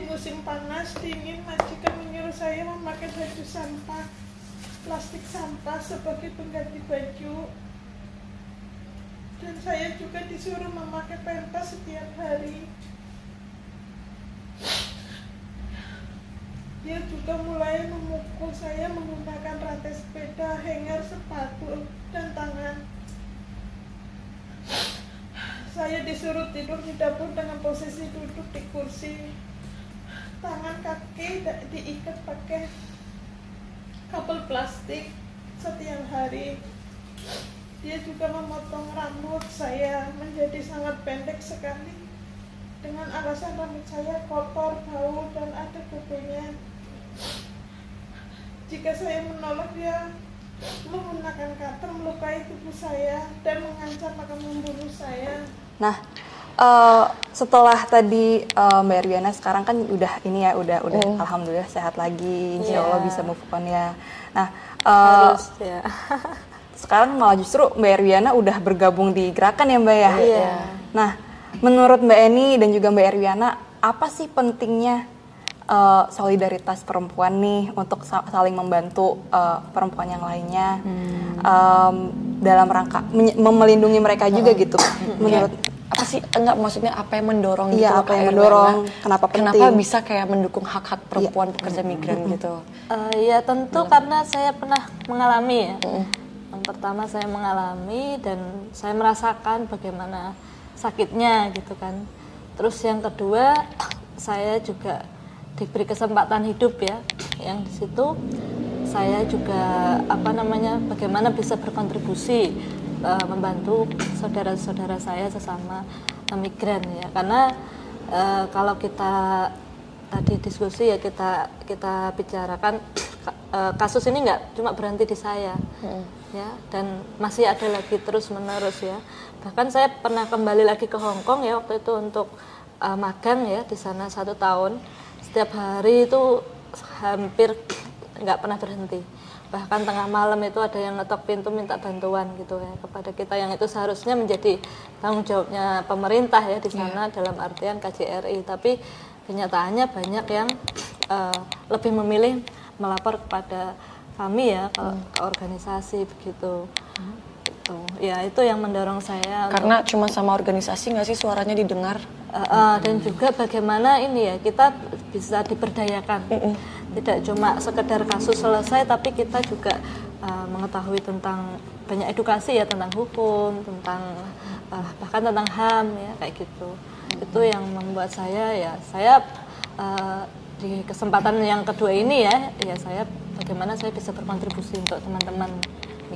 musim panas dingin, majikan menyuruh saya memakai baju sampah, plastik sampah sebagai pengganti baju. Dan saya juga disuruh memakai pempas setiap hari. Dia juga mulai memukul saya menggunakan rantai sepeda, hanger, sepatu, dan tangan. Saya disuruh tidur di dapur dengan posisi duduk di kursi. Tangan kaki diikat pakai kabel plastik setiap hari. Dia juga memotong rambut saya menjadi sangat pendek sekali dengan alasan rambut saya kotor, bau, dan ada kukunya. Jika saya menolak dia menggunakan cutter melukai tubuh saya dan mengancam akan membunuh saya. Nah, eh, setelah tadi eh, Mbak Erwiana sekarang kan udah ini ya udah udah alhamdulillah sehat lagi insya Allah Iya. bisa move on ya nah eh, Terus ya. sekarang malah justru Mbak Erwiana udah bergabung di gerakan ya Mbak ya Iya. nah menurut Mbak Eni dan juga Mbak Erwiana apa sih pentingnya eh, solidaritas perempuan nih untuk sa- saling membantu eh, perempuan yang lainnya. Em, dalam rangka melindungi mereka juga gitu. Menurut apa sih? Enggak maksudnya apa yang mendorong Iya, gitu apa yang mendorong, kenapa kenapa penting? bisa kayak mendukung hak-hak perempuan pekerja migran gitu? Eh, ya tentu karena saya pernah mengalami ya. Yang pertama saya mengalami dan saya merasakan bagaimana sakitnya gitu kan. Terus yang kedua saya juga diberi kesempatan hidup ya. Yang di situ saya juga apa namanya bagaimana bisa berkontribusi eh, membantu saudara-saudara saya sesama migran ya. Karena eh, kalau kita tadi diskusi ya kita kita bicarakan ka- eh, kasus ini nggak cuma berhenti di saya ya dan masih ada lagi terus menerus ya bahkan saya pernah kembali lagi ke Hong Kong ya waktu itu untuk eh, magang ya di sana satu tahun setiap hari itu hampir nggak pernah berhenti. Bahkan tengah malam itu ada yang ngetok pintu minta bantuan gitu ya kepada kita yang itu seharusnya menjadi tanggung jawabnya pemerintah ya di sana dalam artian KJRI tapi kenyataannya banyak yang eh, lebih memilih melapor kepada kami ya ke, ke organisasi begitu gitu. Ya itu yang mendorong saya untuk- karena cuma sama organisasi nggak sih suaranya didengar? Uh, uh, dan juga bagaimana ini ya kita bisa diberdayakan. Tidak cuma sekedar kasus selesai tapi kita juga uh, mengetahui tentang banyak edukasi ya tentang hukum tentang uh, bahkan tentang ham ya kayak gitu. Itu yang membuat saya ya saya uh, di kesempatan yang kedua ini ya ya saya bagaimana saya bisa berkontribusi untuk teman-teman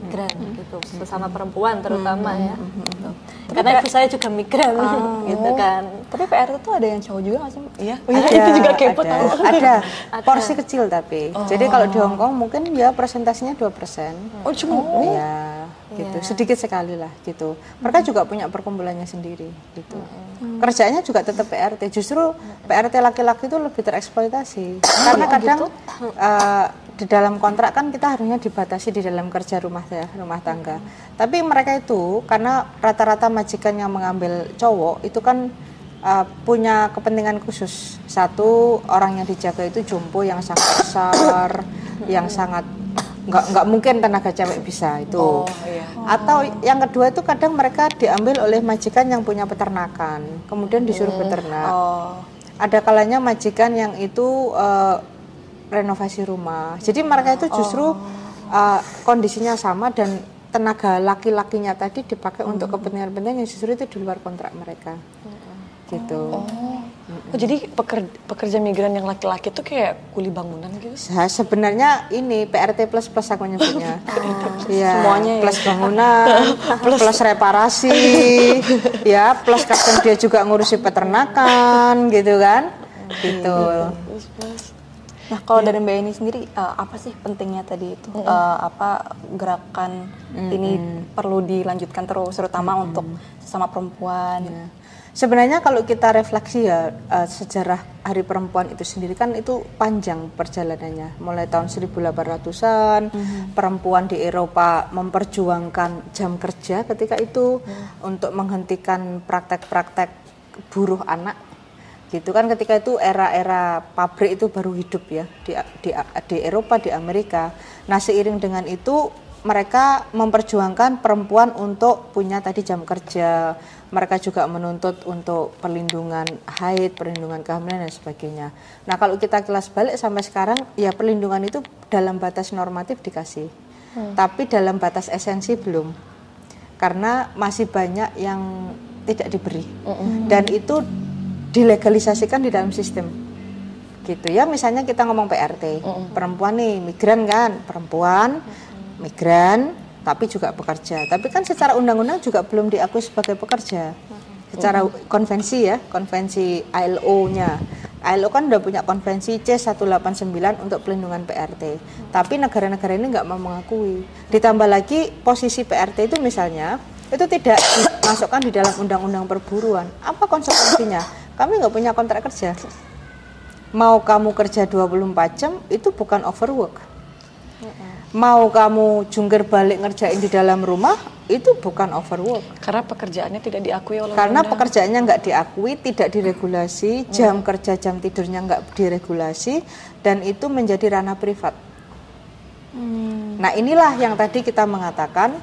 migran gitu sesama perempuan terutama ya. gitu. karena ibu saya juga migran gitu kan. Tapi PRT tuh ada yang cowok juga nggak sih iya. Ada, itu juga kepo ada, tahu ada. porsi kecil tapi. Jadi kalau di Hong Kong mungkin ya presentasinya 2% oh cuma Iya, gitu. Sedikit sekali lah gitu. Mereka juga punya perkumpulannya sendiri gitu. Kerjanya juga tetap PRT. Justru PRT laki-laki itu lebih tereksploitasi. Karena kadang eh, di dalam kontrak kan kita harusnya dibatasi di dalam kerja rumah ya, rumah tangga. Tapi mereka itu karena rata-rata majikan yang mengambil cowok itu kan eh, punya kepentingan khusus. Satu orang yang dijaga itu jompo yang sangat besar, yang sangat nggak nggak mungkin tenaga cewek bisa itu. Atau yang kedua itu kadang mereka diambil oleh majikan yang punya peternakan kemudian disuruh beternak. Ada kalanya majikan yang itu eh, renovasi rumah. Jadi mereka itu justru eh, kondisinya sama dan tenaga laki-lakinya tadi dipakai untuk kepentingan-kepentingan yang justru itu di luar kontrak mereka. Gitu. Oh, jadi pekerja, pekerja migran yang laki-laki tuh kayak kuli bangunan gitu? Nah, sebenarnya ini PRT plus plus aku nyebutnya. Iya, Semuanya ya. plus bangunan, plus, reparasi, ya, plus kadang dia juga ngurusi peternakan gitu kan. Gitu. Nah, kalau dari Mbak Eni sendiri eh, apa sih pentingnya tadi itu? Eh, apa gerakan ini perlu dilanjutkan terus terutama untuk sesama perempuan. Sebenarnya kalau kita refleksi ya eh, sejarah Hari Perempuan itu sendiri kan itu panjang perjalanannya. Mulai tahun 1800-an perempuan di Eropa memperjuangkan jam kerja ketika itu untuk menghentikan praktek-praktek buruh anak. Gitu kan ketika itu era-era pabrik itu baru hidup ya di di di Eropa di Amerika. Nah, seiring dengan itu mereka memperjuangkan perempuan untuk punya tadi jam kerja. Mereka juga menuntut untuk perlindungan haid, perlindungan kehamilan dan sebagainya. Nah, kalau kita kelas balik sampai sekarang ya perlindungan itu dalam batas normatif dikasih. Tapi dalam batas esensi belum. Karena masih banyak yang tidak diberi. Dan itu dilegalisasikan di dalam sistem. Gitu ya misalnya kita ngomong PRT perempuan nih migran kan? Perempuan migran tapi juga bekerja tapi kan secara undang-undang juga belum diakui sebagai pekerja. Secara konvensi ya konvensi ILO-nya ILO kan udah punya konvensi C189 untuk pelindungan PRT tapi negara-negara ini nggak mau mengakui. Ditambah lagi posisi PRT itu misalnya itu tidak dimasukkan di dalam undang-undang perburuan. Apa konsekuensinya? Kami nggak punya kontrak kerja. Mau kamu kerja 24 jam itu bukan overwork. Mau kamu jungkir balik ngerjain di dalam rumah itu bukan overwork. Karena pekerjaannya tidak diakui oleh Karena undang. pekerjaannya nggak diakui, tidak diregulasi, jam kerja, jam tidurnya nggak diregulasi, dan itu menjadi ranah privat. Nah inilah yang tadi kita mengatakan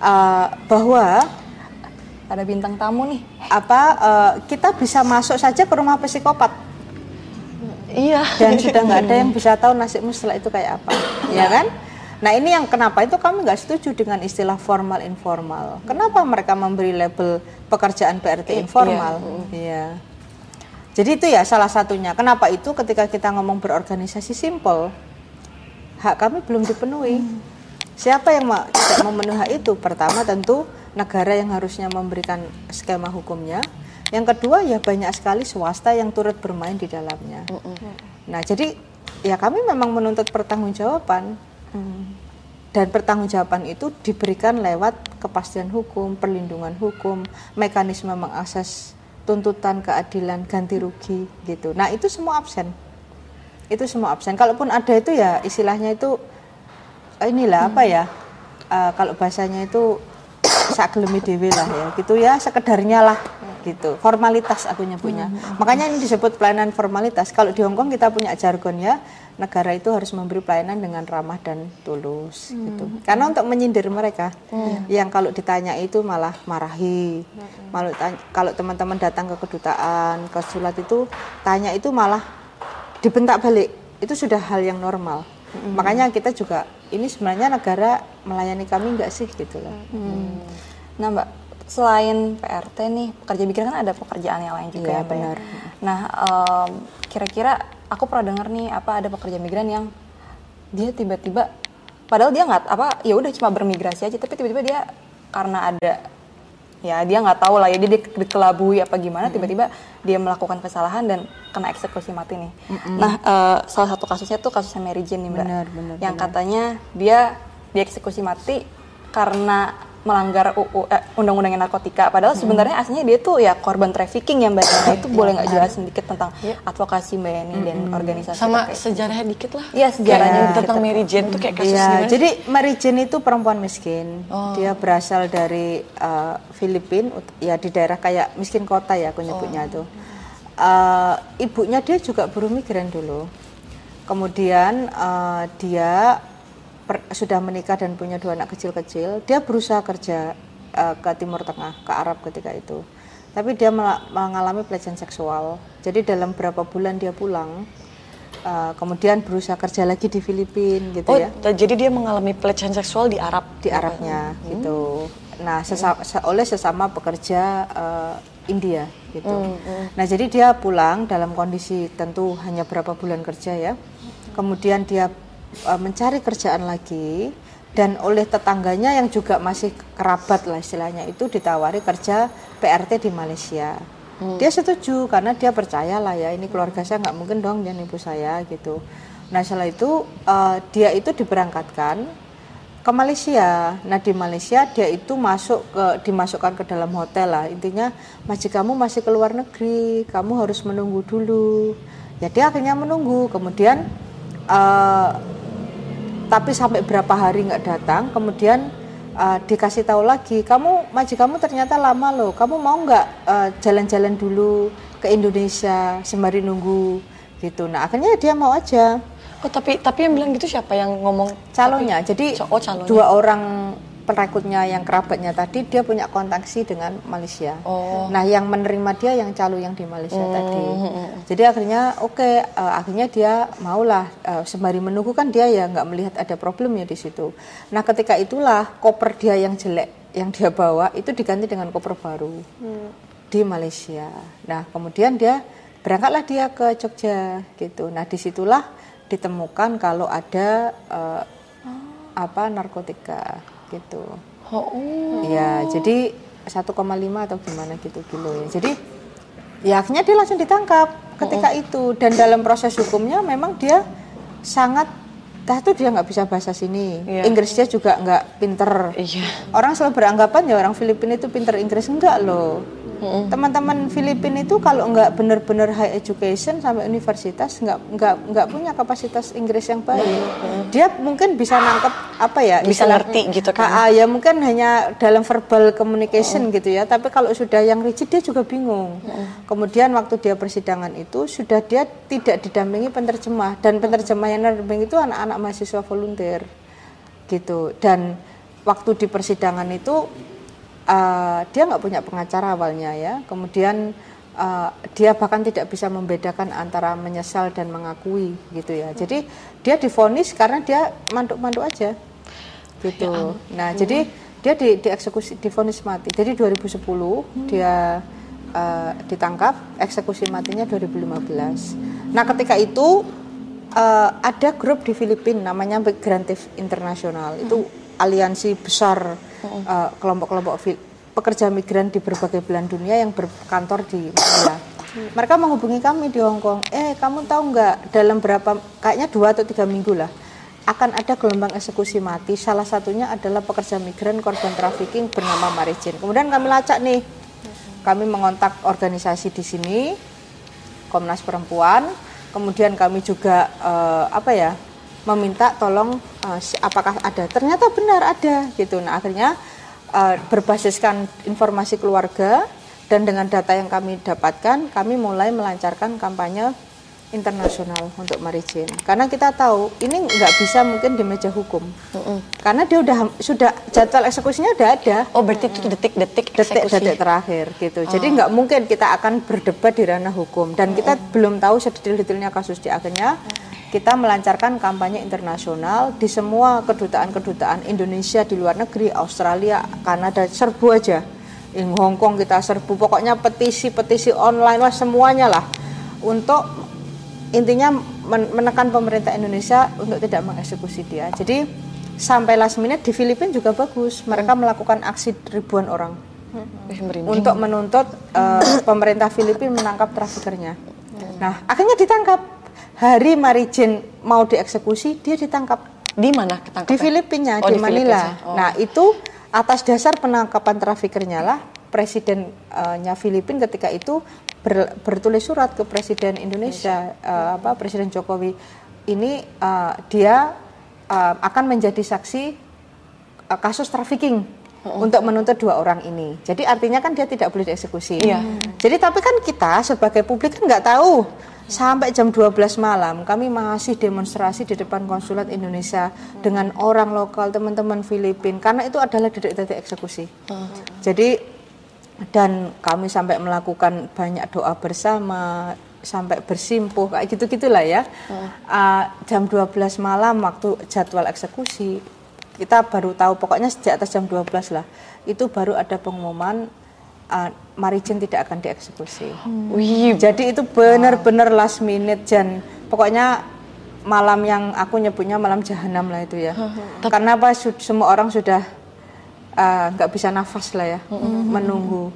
uh, bahwa Ada bintang tamu nih. apa uh, kita bisa masuk saja ke rumah psikopat Iya. dan sudah nggak ada yang bisa tahu nasibmu setelah itu kayak apa, ya kan? Nah ini yang kenapa itu kami nggak setuju dengan istilah formal informal. Kenapa mereka memberi label pekerjaan PRT informal? Iya. Jadi itu ya salah satunya. Kenapa itu ketika kita ngomong berorganisasi simple, hak kami belum dipenuhi. Siapa yang tidak memenuhi itu? Pertama tentu negara yang harusnya memberikan skema hukumnya. Yang kedua ya banyak sekali swasta yang turut bermain di dalamnya. Nah jadi ya kami memang menuntut pertanggungjawaban. Dan pertanggungjawaban itu diberikan lewat kepastian hukum, perlindungan hukum, mekanisme mengakses tuntutan keadilan, ganti rugi gitu. Nah itu semua absen. Itu semua absen. Kalaupun ada itu ya istilahnya itu inilah apa ya? eh, kalau bahasanya itu saklemi dewe lah ya gitu ya sekedarnya lah gitu. Formalitas aku nyebutnya. Makanya ini disebut pelayanan formalitas. Kalau di Hongkong kita punya jargon ya negara itu harus memberi pelayanan dengan ramah dan tulus gitu. karena untuk menyindir mereka. Yang kalau ditanya itu malah marahi. Malu tanya- kalau teman-teman datang ke kedutaan konsulat itu tanya itu malah dibentak balik. Itu sudah hal yang normal makanya kita juga ini sebenarnya negara melayani kami enggak sih gitu loh Nah Mbak, selain PRT nih, pekerja migran kan ada pekerjaan yang lain juga Iya, ya ya? benar. Nah, em, kira-kira aku pernah dengar nih apa ada pekerja migran yang dia tiba-tiba, padahal dia nggak apa, ya udah cuma bermigrasi aja, tapi tiba-tiba dia karena ada ya dia nggak tahu lah ya dia di- dikelabui apa gimana tiba-tiba dia melakukan kesalahan dan kena eksekusi mati nih. Nah eh, salah satu kasusnya tuh kasusnya Mary Jane nih mbak, Benar, benar, yang katanya dia dieksekusi mati karena melanggar UU eh, undang-undang narkotika. Padahal sebenarnya aslinya dia tuh ya korban trafficking ya mbak. Nah itu boleh nggak jelasin dikit tentang advokasi mbak Yani dan organisasi Sama terkait? sejarahnya dikit lah. Iya, sejarahnya Kayak dikit. tentang Mary Jane tuh kayak kasus Iya, gimana jadi Mary Jane itu perempuan miskin. Dia berasal dari uh, Filipina, ut- ya di daerah kayak miskin kota ya aku nyebutnya tuh. Uh, ibunya dia juga buruh migran dulu. Kemudian uh, dia per- sudah menikah dan punya dua anak kecil-kecil. Dia berusaha kerja uh, ke Timur Tengah, ke Arab ketika itu. Tapi dia mengalami pelecehan seksual. Jadi dalam berapa bulan dia pulang. uh, kemudian berusaha kerja lagi di Filipina gitu Oh, ya jadi dia mengalami pelecehan seksual di Arab. di Arabnya gitu. Nah, sesa- se- oleh sesama pekerja eh, India gitu. Nah, jadi dia pulang dalam kondisi tentu hanya berapa bulan kerja ya. Kemudian dia eh, mencari kerjaan lagi dan oleh tetangganya yang juga masih kerabat lah istilahnya itu ditawari kerja PRT di Malaysia. Dia setuju karena dia percaya lah ya ini keluarga saya nggak mungkin dong dan ibu saya gitu. Nah setelah itu eh, dia itu diberangkatkan ke Malaysia. Nah di Malaysia dia itu masuk ke dimasukkan ke dalam hotel lah. Intinya masih kamu masih ke luar negeri, kamu harus menunggu dulu. Ya dia akhirnya menunggu. Kemudian eh, tapi sampai berapa hari nggak datang, kemudian eh, dikasih tahu lagi, kamu maji kamu ternyata lama loh. Kamu mau nggak eh, jalan-jalan dulu ke Indonesia sembari nunggu gitu. Nah akhirnya dia mau aja Oh, tapi tapi yang bilang gitu siapa yang ngomong calonnya. Jadi Oh, calonnya. dua orang perekrutnya yang kerabatnya tadi dia punya kontaksi dengan Malaysia. Oh. Nah, yang menerima dia yang calo yang di Malaysia Hmm, tadi. Jadi akhirnya oke, eh, akhirnya dia maulah eh, sembari menunggu kan dia ya nggak melihat ada problemnya di situ. Nah, ketika itulah koper dia yang jelek yang dia bawa itu diganti dengan koper baru di Malaysia. Nah, kemudian dia berangkatlah dia ke Jogja gitu. Nah, di situlah ditemukan kalau ada eh, apa narkotika gitu. Oh, oh. Ya, jadi 1,5 atau gimana gitu kilo ya. Jadi ya akhirnya dia langsung ditangkap ketika itu dan dalam proses hukumnya memang dia sangat tuh dia nggak bisa bahasa sini, Iya. Inggris dia juga nggak pinter. Iya. Orang selalu beranggapan ya orang Filipina itu pinter Inggris enggak loh. Teman-teman Filipina itu kalau nggak benar-benar high education sampai universitas nggak nggak nggak punya kapasitas Inggris yang baik. Dia mungkin bisa nangkep apa ya? Bisa istilah- ngerti gitu kan. Ah, ya mungkin hanya dalam verbal communication gitu ya. Tapi kalau sudah yang rigid dia juga bingung. Kemudian waktu dia persidangan itu sudah dia tidak didampingi penerjemah dan penerjemah yang mendampingi itu anak-anak mahasiswa volunteer gitu. Dan waktu di persidangan itu uh, dia nggak punya pengacara awalnya ya. Kemudian uh, dia bahkan tidak bisa membedakan antara menyesal dan mengakui gitu ya. Jadi dia difonis karena dia manduk-manduk aja gitu. Nah, jadi dia di dieksekusi difonis mati. Jadi 2010 dia uh, ditangkap, eksekusi matinya 2015. Nah, ketika itu uh, ada grup di Filipina namanya Migrantif Internasional. Itu aliansi besar uh, kelompok-kelompok Fil- pekerja migran di berbagai belahan dunia yang berkantor di Manila. Mereka menghubungi kami di Hong Kong. Eh, kamu tahu nggak dalam berapa kayaknya dua atau tiga minggu lah akan ada gelombang eksekusi mati. Salah satunya adalah pekerja migran korban trafficking bernama Marijin. Kemudian kami lacak nih, kami mengontak organisasi di sini, Komnas Perempuan. Kemudian kami juga eh, apa ya, meminta tolong si- apakah ada. Ternyata benar ada gitu. Nah akhirnya eh, berbasiskan informasi keluarga dan dengan data yang kami dapatkan, kami mulai melancarkan kampanye internasional untuk Marijin. Karena kita tahu ini nggak bisa mungkin di meja hukum. Karena dia udah sudah jadwal eksekusinya udah ada Oh berarti itu detik-detik eksekusi. detik-detik terakhir gitu. Jadi nggak mungkin kita akan berdebat di ranah hukum dan kita belum tahu sedetail-detailnya kasus di akhirnya kita melancarkan kampanye internasional di semua kedutaan-kedutaan Indonesia di luar negeri, Australia, Kanada, serbu aja. Di Hong Kong kita serbu, pokoknya petisi-petisi online lah semuanya lah untuk intinya men- menekan pemerintah Indonesia untuk tidak mengeksekusi dia. Jadi sampai last minute di Filipina juga bagus, mereka melakukan aksi ribuan orang Wih, merinding. untuk menuntut eh, pemerintah Filipina menangkap trafikernya. Nah, akhirnya ditangkap. Hari Marijin mau dieksekusi, dia ditangkap Di mana ketangkap? di Filipina, Oh, di, di Manila. Filipina. Oh. Nah, itu atas dasar penangkapan trafikernya lah presidennya Filipina ketika itu ber- bertulis surat ke presiden Indonesia eh, apa Presiden Jokowi ini eh, dia eh, akan menjadi saksi eh, kasus trafficking untuk menuntut dua orang ini. Jadi artinya kan dia tidak boleh dieksekusi. Iya. Jadi tapi kan kita sebagai publik kan nggak tahu sampai jam 12 malam kami masih demonstrasi di depan konsulat Indonesia dengan orang lokal teman-teman Filipina karena itu adalah detik-detik eksekusi. Jadi dan kami sampai melakukan banyak doa bersama sampai bersimpuh kayak gitu gitulah ya Ah, jam 12 malam waktu jadwal eksekusi kita baru tahu pokoknya sejak atas jam 12 lah itu baru ada pengumuman ah, Marijin tidak akan dieksekusi. Wih, jadi itu benar-benar last minute dan pokoknya malam yang aku nyebutnya malam jahanam lah itu ya. Karena apa? Su- semua orang sudah ah, nggak bisa nafas lah ya menunggu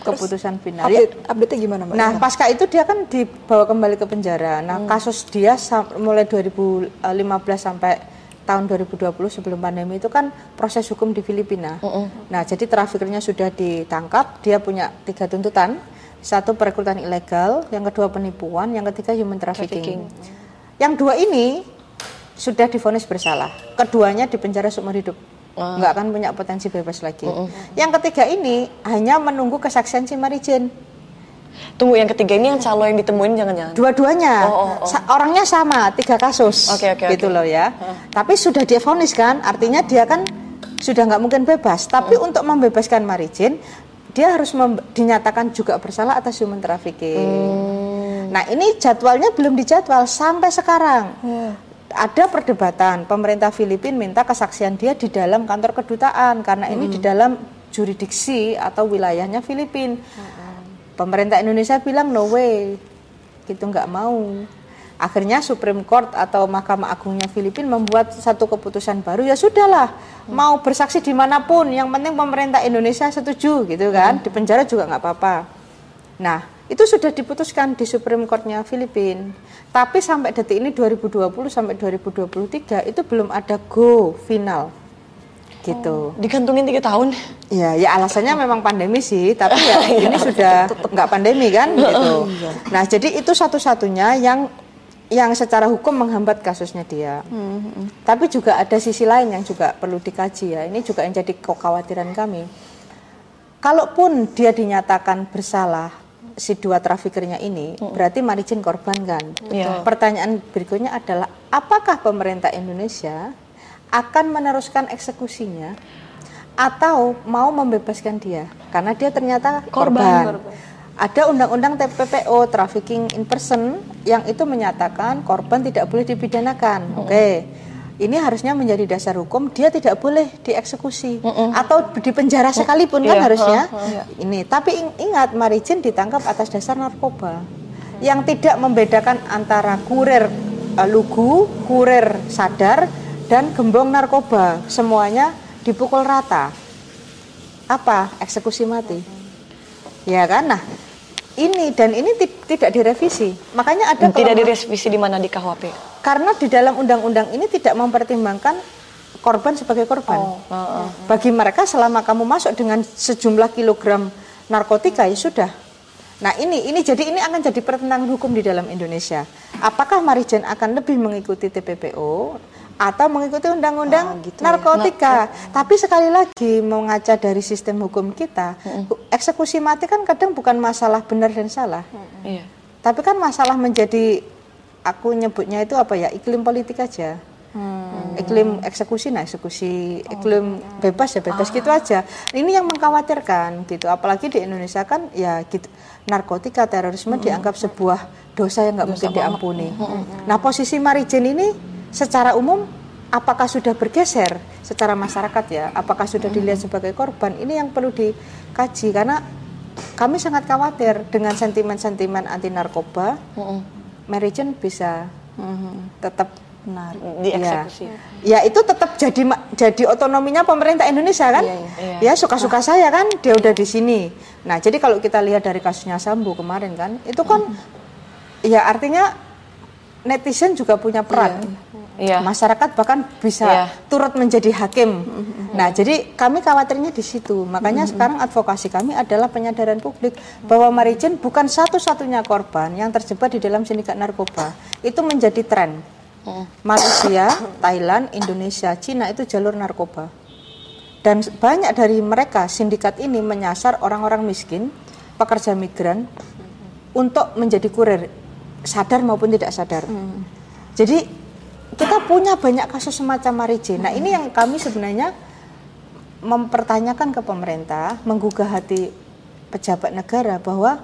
keputusan final. Ya, Update, update-nya gimana mbak? Nah, pasca itu dia kan dibawa kembali ke penjara. Nah, kasus dia mulai 2015 sampai tahun 2020 sebelum pandemi itu kan proses hukum di Filipina. Nah, jadi trafikernya sudah ditangkap, dia punya tiga tuntutan. Satu perekrutan ilegal, yang kedua penipuan, yang ketiga human trafficking. Yang dua ini sudah difonis bersalah. Keduanya dipenjara seumur hidup. Nggak akan punya potensi bebas lagi. Yang ketiga ini hanya menunggu kesaksian si Marijin. Tunggu yang ketiga ini yang calo yang ditemuin jangan-jangan. Dua-duanya Oh, oh, oh. Sa- orangnya sama tiga kasus, Oke, oke, gitu oke. loh ya. Tapi sudah dia vonis kan, artinya dia kan sudah nggak mungkin bebas. Tapi untuk membebaskan Marijin, dia harus dinyatakan juga bersalah atas human trafficking. Hmm. Nah ini jadwalnya belum dijadwal sampai sekarang. Ada perdebatan. Pemerintah Filipina minta kesaksian dia di dalam kantor kedutaan karena ini di dalam jurisdiksi atau wilayahnya Filipina. Pemerintah Indonesia bilang no way, gitu nggak mau. Akhirnya Supreme Court atau Mahkamah Agungnya Filipina membuat satu keputusan baru ya sudahlah mau bersaksi di mana pun yang penting pemerintah Indonesia setuju gitu kan di penjara juga nggak apa-apa. Nah itu sudah diputuskan di Supreme Courtnya Filipina. Tapi sampai detik ini 2020 sampai 2023 itu belum ada go final gitu. Digantungin tiga tahun. Ya, ya alasannya memang pandemi sih, tapi ya ini sudah nggak pandemi kan gitu. Nah, jadi itu satu-satunya yang yang secara hukum menghambat kasusnya dia. Tapi juga ada sisi lain yang juga perlu dikaji ya. Ini juga yang jadi kekhawatiran kami. Kalaupun dia dinyatakan bersalah si dua trafikernya ini, berarti Marijin korban kan. Iya. Pertanyaan berikutnya adalah apakah pemerintah Indonesia akan meneruskan eksekusinya atau mau membebaskan dia karena dia ternyata korban. Ada undang-undang TPPO trafficking in person yang itu menyatakan korban tidak boleh dipidanakan. Oke. Ini harusnya menjadi dasar hukum dia tidak boleh dieksekusi atau di penjara sekalipun kan Iya, harusnya. Ini tapi ing- ingat Marijin ditangkap atas dasar narkoba yang tidak membedakan antara kurir eh, lugu, kurir sadar dan gembong narkoba. Semuanya dipukul rata. Apa? Eksekusi mati. Ya kan? Nah, ini dan ini ti- tidak direvisi. Makanya ada Tidak direvisi di mana di KUHP. karena di dalam undang-undang ini tidak mempertimbangkan korban sebagai korban. Bagi mereka selama kamu masuk dengan sejumlah kilogram narkotika ya sudah. Nah ini ini jadi ini akan jadi pertentangan hukum di dalam Indonesia. Apakah Marijan akan lebih mengikuti TPPO atau mengikuti undang-undang narkotika? Tapi sekali lagi mengaca dari sistem hukum kita, eksekusi mati kan kadang bukan masalah benar dan salah. Iya. Tapi kan masalah menjadi aku nyebutnya itu apa ya iklim politik aja. Iklim eksekusi nah eksekusi, iklim bebas ya bebas gitu aja. Ini yang mengkhawatirkan gitu. Apalagi di Indonesia kan ya gitu narkotika terorisme dianggap sebuah dosa yang nggak mungkin diampuni. Nah posisi Marijen ini secara umum apakah sudah bergeser secara masyarakat ya? Apakah sudah dilihat sebagai korban? Ini yang perlu dikaji karena kami sangat khawatir dengan sentimen-sentimen anti narkoba. Jane bisa tetap benar Dieksekusi. Ya. itu tetap jadi jadi otonominya pemerintah Indonesia kan? Iya. Ya suka-suka saya kan dia udah di sini. Nah, jadi kalau kita lihat dari kasusnya Sambo kemarin kan, itu kan ya artinya netizen juga punya peran. Iya. Masyarakat bahkan bisa Iya. turut menjadi hakim. Nah, jadi kami khawatirnya di situ. Makanya sekarang advokasi kami adalah penyadaran publik bahwa Marijen bukan satu-satunya korban yang terjebak di dalam sindikat narkoba. Itu menjadi tren. Malaysia, Thailand, Indonesia, Cina itu jalur narkoba. Dan banyak dari mereka sindikat ini menyasar orang-orang miskin, pekerja migran untuk menjadi kurir sadar maupun tidak sadar. Jadi kita punya banyak kasus semacam Marije. Nah ini yang kami sebenarnya mempertanyakan ke pemerintah, menggugah hati pejabat negara bahwa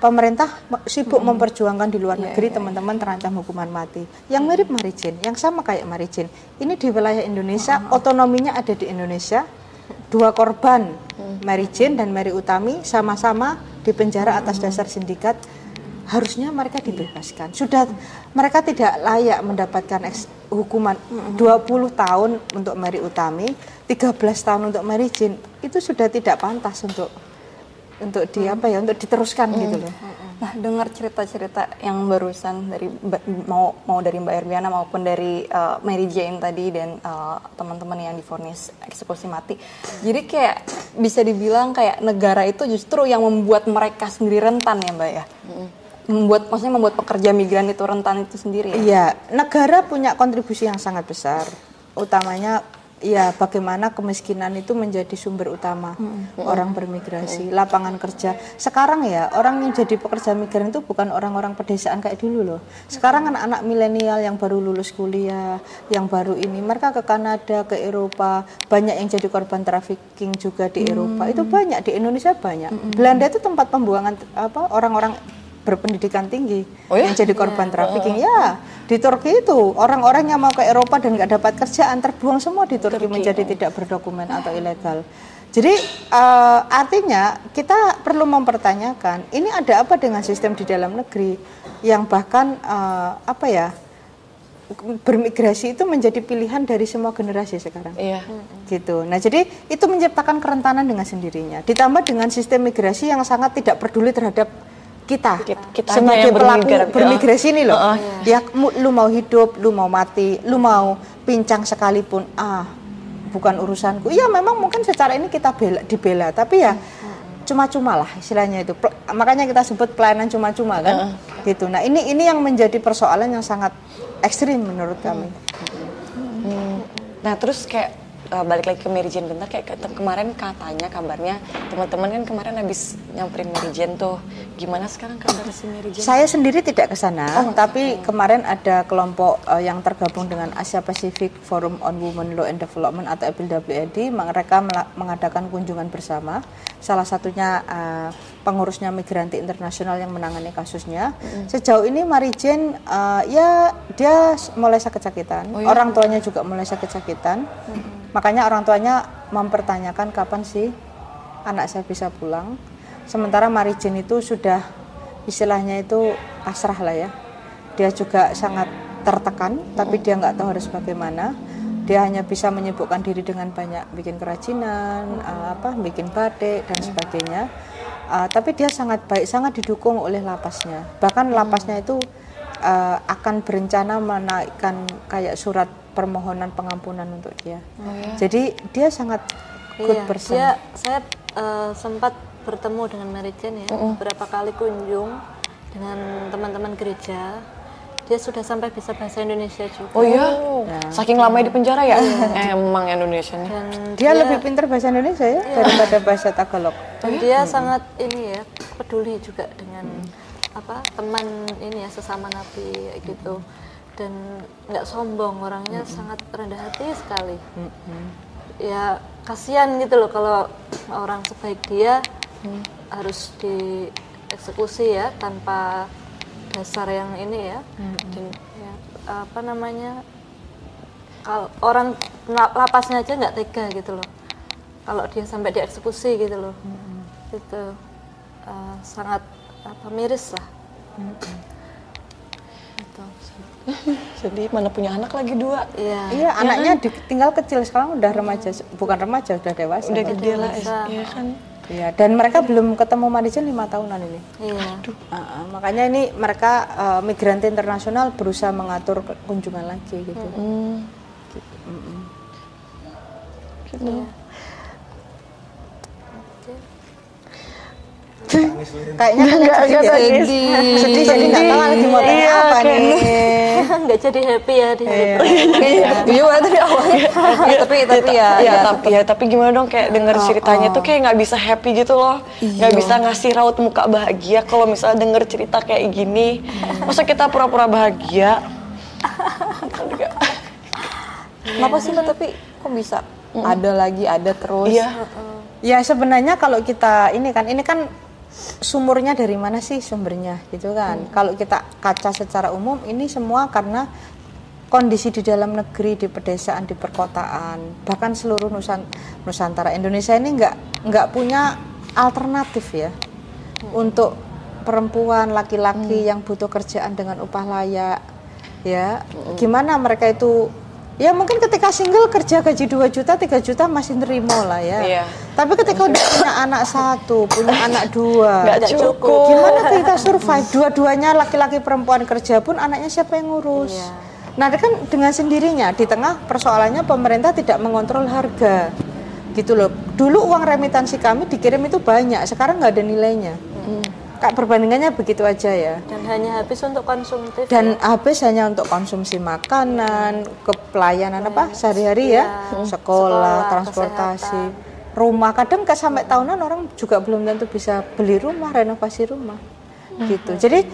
pemerintah me- sibuk memperjuangkan di luar negeri teman-teman terancam hukuman mati. Yang mirip Marijin, yang sama kayak Marijin. Ini di wilayah Indonesia, otonominya ada di Indonesia. Dua korban, Mary Jane dan Mary Utami sama-sama di penjara atas dasar sindikat. Harusnya mereka dibebaskan. Sudah mereka tidak layak mendapatkan eks- hukuman 20 tahun untuk Mary Utami, 13 tahun untuk Mary Jane. Itu sudah tidak pantas untuk untuk di apa ya untuk diteruskan gitu loh. Nah, dengar cerita-cerita yang barusan dari mau mau dari Mbak Erwiana maupun dari uh, Mary Jane tadi dan uh, teman-teman yang divonis eksekusi mati. Jadi kayak bisa dibilang kayak negara itu justru yang membuat mereka sendiri rentan ya, Mbak ya. Membuat maksudnya membuat pekerja migran itu rentan itu sendiri. ya? Iya, negara punya kontribusi yang sangat besar. Utamanya ya bagaimana kemiskinan itu menjadi sumber utama orang bermigrasi, lapangan kerja. Sekarang ya orang yang jadi pekerja migran itu bukan orang-orang pedesaan kayak dulu loh. Sekarang anak-anak milenial yang baru lulus kuliah, yang baru ini mereka ke Kanada, ke Eropa, banyak yang jadi korban trafficking juga di Eropa. Itu banyak di Indonesia banyak. Belanda itu tempat pembuangan apa orang-orang berpendidikan tinggi Oh ya? yang jadi korban trafficking ya di Turki itu orang-orang yang mau ke Eropa dan nggak dapat kerjaan terbuang semua di Turki menjadi tidak berdokumen atau ilegal jadi eh, artinya kita perlu mempertanyakan ini ada apa dengan sistem di dalam negeri yang bahkan eh, apa ya bermigrasi itu menjadi pilihan dari semua generasi sekarang. Iya. Gitu. Nah, jadi itu menciptakan kerentanan dengan sendirinya. Ditambah dengan sistem migrasi yang sangat tidak peduli terhadap kita, Kita- sebagai pelaku bermigrasi ini loh. Heeh. Ya, lu mau hidup, lu mau mati, lu mau pincang sekalipun, ah, bukan urusanku. Iya, memang mungkin secara ini kita bela, dibela, tapi ya cuma-cuma lah istilahnya itu. Pel- makanya kita sebut pelayanan cuma-cuma kan. Gitu. Nah, ini ini yang menjadi persoalan yang sangat ekstrim menurut kami. Nah terus kayak uh, balik lagi ke Mary Jane bentar kayak ke- kemarin katanya kabarnya teman-teman kan kemarin habis nyamperin Mary Jane tuh gimana sekarang kabar si Mary Jane? Saya sendiri tidak ke sana, tapi kemarin ada kelompok eh, yang tergabung dengan Asia Pacific Forum on Women Law and Development atau APILWD, mereka mengadakan kunjungan bersama. Salah satunya eh, pengurusnya Migranti Internasional yang menangani kasusnya. Sejauh ini Mary Jane eh, ya dia mulai sakit-sakitan, orang tuanya juga mulai sakit-sakitan. Makanya orang tuanya mempertanyakan kapan sih anak saya bisa pulang. Sementara Mary Jane itu sudah istilahnya itu pasrah lah ya. Dia juga sangat tertekan, tapi dia nggak tahu harus bagaimana. Dia hanya bisa menyibukkan diri dengan banyak bikin kerajinan, eh, apa, bikin batik dan sebagainya. Eh, tapi dia sangat baik, sangat didukung oleh lapasnya. Bahkan lapasnya itu eh, akan berencana menaikkan kayak surat permohonan pengampunan untuk dia. Jadi dia sangat good Iya, person. dia saya eh, sempat bertemu dengan Mary Jane ya, beberapa kali kunjung dengan teman-teman gereja. Dia sudah sampai bisa bahasa Indonesia juga. Oh iya, saking lamanya di penjara ya? Emang Indonesia nih. Dan Dia lebih pintar bahasa Indonesia ya daripada bahasa Tagalog. dan dia sangat ini ya peduli juga dengan apa teman ini ya sesama nabi gitu. Dan nggak sombong orangnya sangat rendah hati sekali. Ya kasihan gitu loh kalau orang sebaik dia harus dieksekusi ya tanpa dasar yang ini ya dan ya, apa namanya kalau orang la- lapasnya aja nggak tega gitu loh kalau dia sampai dieksekusi gitu loh itu eh, sangat apa miris lah Gitu. Jadi mana punya anak lagi dua? iya Iya, anaknya di- tinggal kecil sekarang udah remaja, bukan remaja, udah dewasa. Udah kan? gede lah, iya kan? Iya, dan mereka belum ketemu Marijan lima tahunan ini. iya Ah, ah, makanya ini mereka eh, migranti internasional berusaha mengatur kunjungan lagi gitu. Hmm. Gitu. Kayaknya Enggak, sedih, enggak ya? nangis. sedih jadi nggak tahu lagi mau tanya Iya, apa nih. nggak jadi happy ya di Iya. Iya, tapi awalnya. Ya, tapi tapi ya, ya, ya, tapi ya tapi gimana dong kayak denger ceritanya tuh kayak nggak bisa happy gitu loh. Nggak bisa ngasih raut muka bahagia kalau misalnya denger cerita kayak gini. Masa kita pura-pura bahagia? Kenapa sih Mbak? Tapi kok bisa? Ada lagi, ada terus? iya. Ya sebenarnya kalau kita ini kan ini kan sumurnya dari mana sih sumbernya gitu kan. Kalau kita kaca secara umum ini semua karena kondisi di dalam negeri, di pedesaan, di perkotaan, bahkan seluruh nusan, Nusantara Indonesia ini nggak nggak punya alternatif ya untuk perempuan laki-laki yang butuh kerjaan dengan upah layak ya. Gimana mereka itu ya mungkin ketika single kerja gaji 2 juta 3 juta masih nerimo lah ya. Iya. tapi ketika udah punya anak satu punya anak dua nggak cukup. gimana kita survive? Dua-duanya laki-laki perempuan kerja pun anaknya siapa yang ngurus? Nah kan dengan sendirinya di tengah persoalannya pemerintah tidak mengontrol harga. Gitu loh. Dulu uang remitansi kami dikirim itu banyak sekarang nggak ada nilainya Kak perbandingannya begitu aja ya. Dan hanya habis untuk konsumtif dan habis hanya untuk konsumsi makanan, ke pelayanan apa sehari-hari ya, sekolah, sekolah, transportasi, rumah. Kadang ke sampai tahunan orang juga belum tentu bisa beli rumah, renovasi rumah, gitu. Jadi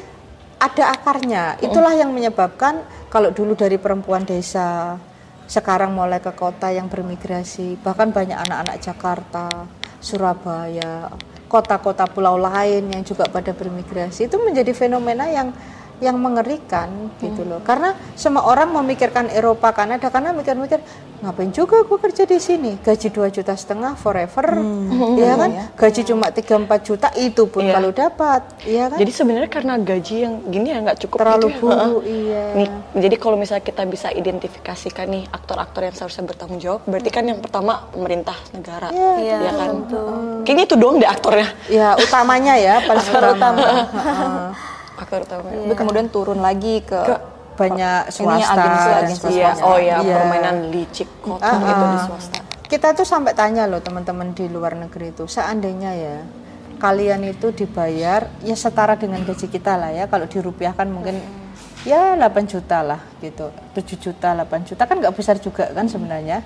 ada akarnya. Itulah yang menyebabkan kalau dulu dari perempuan desa sekarang mulai ke kota yang bermigrasi, bahkan banyak anak-anak Jakarta, Surabaya, kota-kota pulau lain yang juga pada bermigrasi itu menjadi fenomena yang yang mengerikan gitu loh. Karena semua orang memikirkan Eropa, Kanada karena mikir-mikir ngapain juga gue kerja di sini, gaji 2 juta setengah forever, ya kan? Gaji cuma 3-4 juta itu pun Iya. kalau dapat, ya kan? Jadi sebenarnya karena gaji yang gini ya nggak cukup terlalu gitu ya. buru, Heeh. iya. Nih, jadi kalau misalnya kita bisa identifikasikan nih aktor-aktor yang seharusnya bertanggung jawab, berarti kan yang pertama pemerintah negara, Iya, ya kan? Kayaknya itu doang deh aktornya. Ya utamanya ya paling utama. Aktor utama. Tapi kemudian turun lagi ke, Banyak Ininya swasta, agensi- agensi swasta. Iya, oh ya Iya. permainan licik kotor Ah, gitu di ah. swasta. Kita tuh sampai tanya loh teman-teman di luar negeri itu, seandainya ya kalian itu dibayar ya setara dengan gaji kita lah ya, kalau dirupiahkan mungkin ya 8 juta lah gitu, 7 juta, 8 juta kan nggak besar juga kan sebenarnya.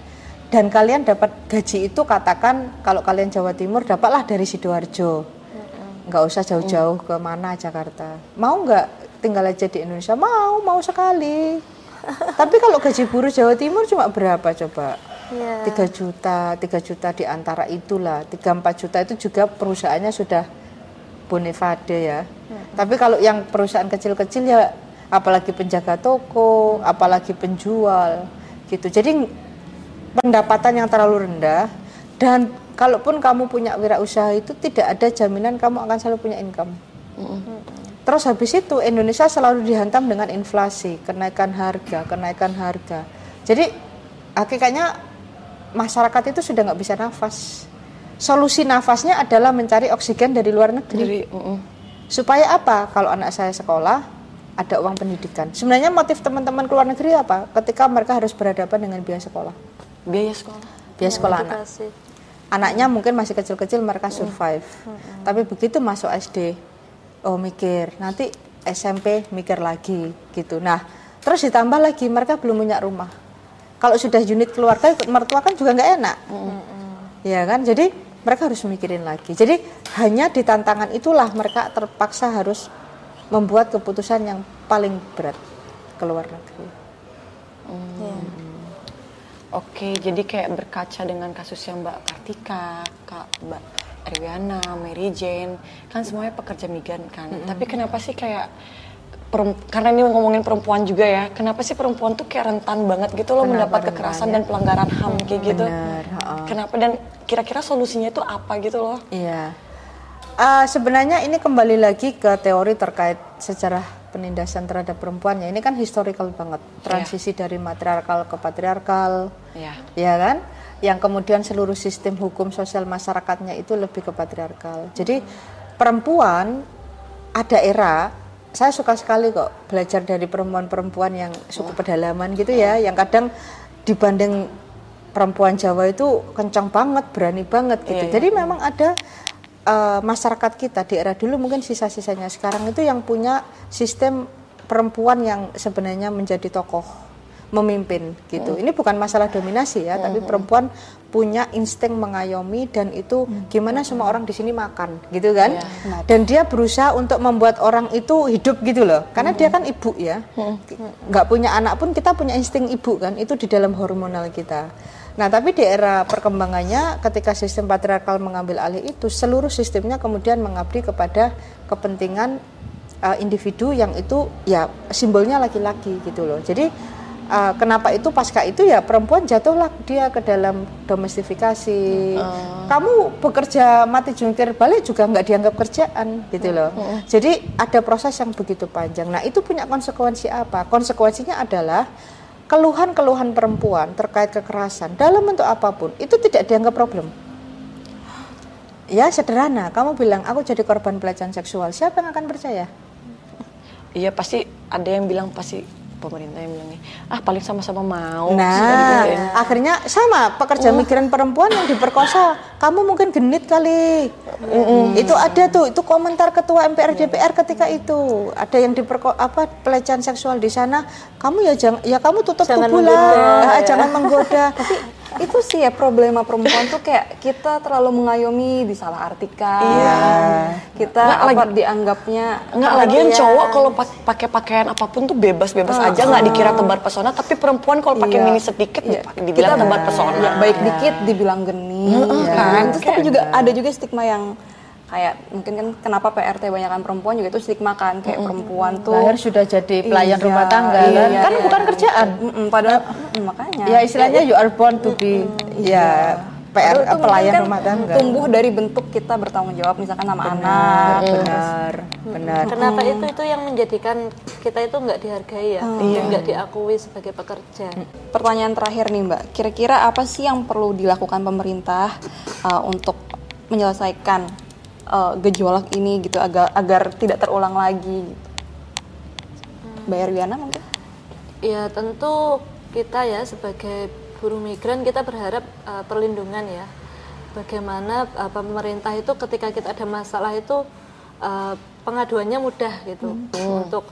Dan kalian dapat gaji itu katakan kalau kalian Jawa Timur dapatlah dari sidoarjo, nggak usah jauh-jauh ke mana Jakarta. Mau nggak tinggal aja di Indonesia? Mau, mau sekali. Tapi kalau gaji buruh Jawa Timur cuma berapa coba? Iya. 3 juta, 3 juta di antara itulah. 3-4 juta itu juga perusahaannya sudah bonefade ya. Tapi kalau yang perusahaan kecil-kecil ya apalagi penjaga toko, apalagi penjual gitu. Jadi pendapatan yang terlalu rendah dan kalaupun kamu punya wirausaha itu tidak ada jaminan kamu akan selalu punya income. Terus habis itu Indonesia selalu dihantam dengan inflasi, kenaikan harga, kenaikan harga. Jadi hakikatnya masyarakat itu sudah nggak bisa nafas. Solusi nafasnya adalah mencari oksigen dari luar negeri. Jadi, mm-mm. Supaya apa? Kalau anak saya sekolah, ada uang pendidikan. Sebenarnya motif teman-teman keluar negeri apa? Ketika mereka harus berhadapan dengan biaya sekolah. biaya sekolah. Biaya sekolah anak. Edukasi. Anaknya mungkin masih kecil-kecil mereka survive. Tapi begitu masuk SD, oh mikir, nanti SMP mikir lagi gitu. Nah, terus ditambah lagi mereka belum punya rumah. Kalau sudah unit keluarga ikut mertua kan juga nggak enak. Ya kan? Jadi mereka harus mikirin lagi. Jadi hanya di tantangan itulah mereka terpaksa harus membuat keputusan yang paling berat keluar negeri. Iya. Oke, jadi kayak berkaca dengan kasusnya Mbak Kartika, Kak Mbak Erwiana, Mary Jane, kan semuanya pekerja migran kan. Tapi kenapa sih kayak karena ini ngomongin perempuan juga ya, kenapa sih perempuan tuh kayak rentan banget gitu loh Kenapa mendapat kekerasan ya? dan pelanggaran HAM kayak gitu. Benar, ha-ha. Kenapa dan kira-kira solusinya itu apa gitu loh? Iya. Eh, sebenarnya ini kembali lagi ke teori terkait sejarah penindasan terhadap perempuan ya. Ini kan historical banget. Transisi dari matriarkal ke patriarkal, Iya. ya kan? Yang kemudian seluruh sistem hukum sosial masyarakatnya itu lebih ke patriarkal. Jadi perempuan ada era saya suka sekali kok belajar dari perempuan-perempuan yang suku pedalaman gitu ya, yang kadang dibanding perempuan Jawa itu kencang banget, berani banget gitu. Iya, iya. Jadi memang ada eh, masyarakat kita di era dulu mungkin sisa-sisanya sekarang itu yang punya sistem perempuan yang sebenarnya menjadi tokoh memimpin gitu. Ini bukan masalah dominasi ya, tapi perempuan punya insting mengayomi dan itu gimana semua orang di sini makan gitu kan. Dan dia berusaha untuk membuat orang itu hidup gitu loh. Karena dia kan ibu ya. nggak punya anak pun kita punya insting ibu kan, itu di dalam hormonal kita. Nah, tapi di era perkembangannya ketika sistem patriarkal mengambil alih itu, seluruh sistemnya kemudian mengabdi kepada kepentingan uh, individu yang itu ya simbolnya laki-laki gitu loh. Jadi uh, kenapa itu pasca itu ya perempuan jatuhlah dia ke dalam domestifikasi. Kamu bekerja mati jungkir balik juga nggak dianggap kerjaan gitu loh. Jadi ada proses yang begitu panjang. Nah itu punya konsekuensi apa? Konsekuensinya adalah keluhan-keluhan perempuan terkait kekerasan dalam bentuk apa pun itu tidak dianggap problem. Ya sederhana, kamu bilang aku jadi korban pelecehan seksual, siapa yang akan percaya? Iya pasti ada yang bilang pasti pemerintah yang bilang ah paling sama-sama mau. Nah, ya. akhirnya sama pekerja migran perempuan yang diperkosa, kamu mungkin genit kali. Itu ada tuh, itu komentar ketua MPR DPR ketika itu. Ada yang diperko apa pelecehan seksual di sana, kamu ya jangan ya kamu tutup Jangan tubuh lah, Ah, ya. jangan menggoda. Tapi itu sih ya problema perempuan tuh kayak kita terlalu mengayomi disalahartikan. Iya. Kita Nggak, apa lagi- dianggapnya Nggak lagi yang cowok kalau pak- pakai pakaian apa pun tuh bebas-bebas aja nggak dikira tebar pesona tapi perempuan kalau pakai Iya. mini sedikit Iya. dibilang Kita- tebar pesona. Ya, baik dikit dibilang genit. Heeh, ya. kan? Terus tapi juga ada juga stigma yang kayak mungkin kan kenapa PRT banyakan perempuan juga itu stigma kan kayak perempuan tuh lahir sudah jadi pelayan Iya, rumah tangga iya, kan? iya, kan iya. bukan kerjaan. Mm-mm, padahal mm, makanya. Ya istilahnya you are born to be ya PR Padahal itu pelayan mungkin kan rumah tangga. tumbuh dari bentuk kita bertanggung jawab misalkan sama anak. benar benar. Kenapa itu itu yang menjadikan kita itu nggak dihargai ya, nggak diakui sebagai pekerja. Pertanyaan terakhir nih Mbak, kira-kira apa sih yang perlu dilakukan pemerintah uh, untuk menyelesaikan uh, gejolak ini gitu agar agar tidak terulang lagi gitu? Mbak Erwiana mungkin? Ya tentu kita ya sebagai buruh migran kita berharap uh, perlindungan ya. Bagaimana uh, pemerintah itu ketika kita ada masalah itu uh, pengaduannya mudah gitu untuk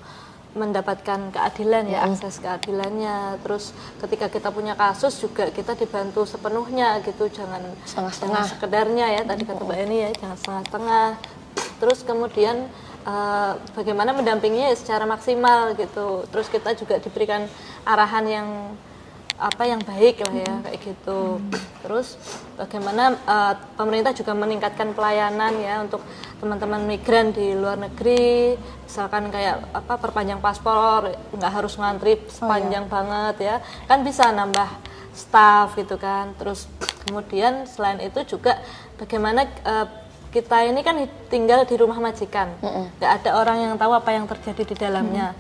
mendapatkan keadilan ya akses keadilannya. Terus ketika kita punya kasus juga kita dibantu sepenuhnya gitu jangan Setengah-setengah. jangan sekedarnya ya tadi kata Mbak Eni ya jangan setengah-setengah. Terus kemudian eh, bagaimana mendampinginya ya secara maksimal gitu. Terus kita juga diberikan arahan yang apa yang baik lah ya kayak gitu. Terus bagaimana eh, pemerintah juga meningkatkan pelayanan ya untuk teman-teman migran di luar negeri, misalkan kayak apa perpanjang paspor nggak harus ngantri sepanjang banget ya, kan bisa nambah staff gitu kan. Terus kemudian selain itu juga bagaimana eh, kita ini kan tinggal di rumah majikan, nggak ada orang yang tahu apa yang terjadi di dalamnya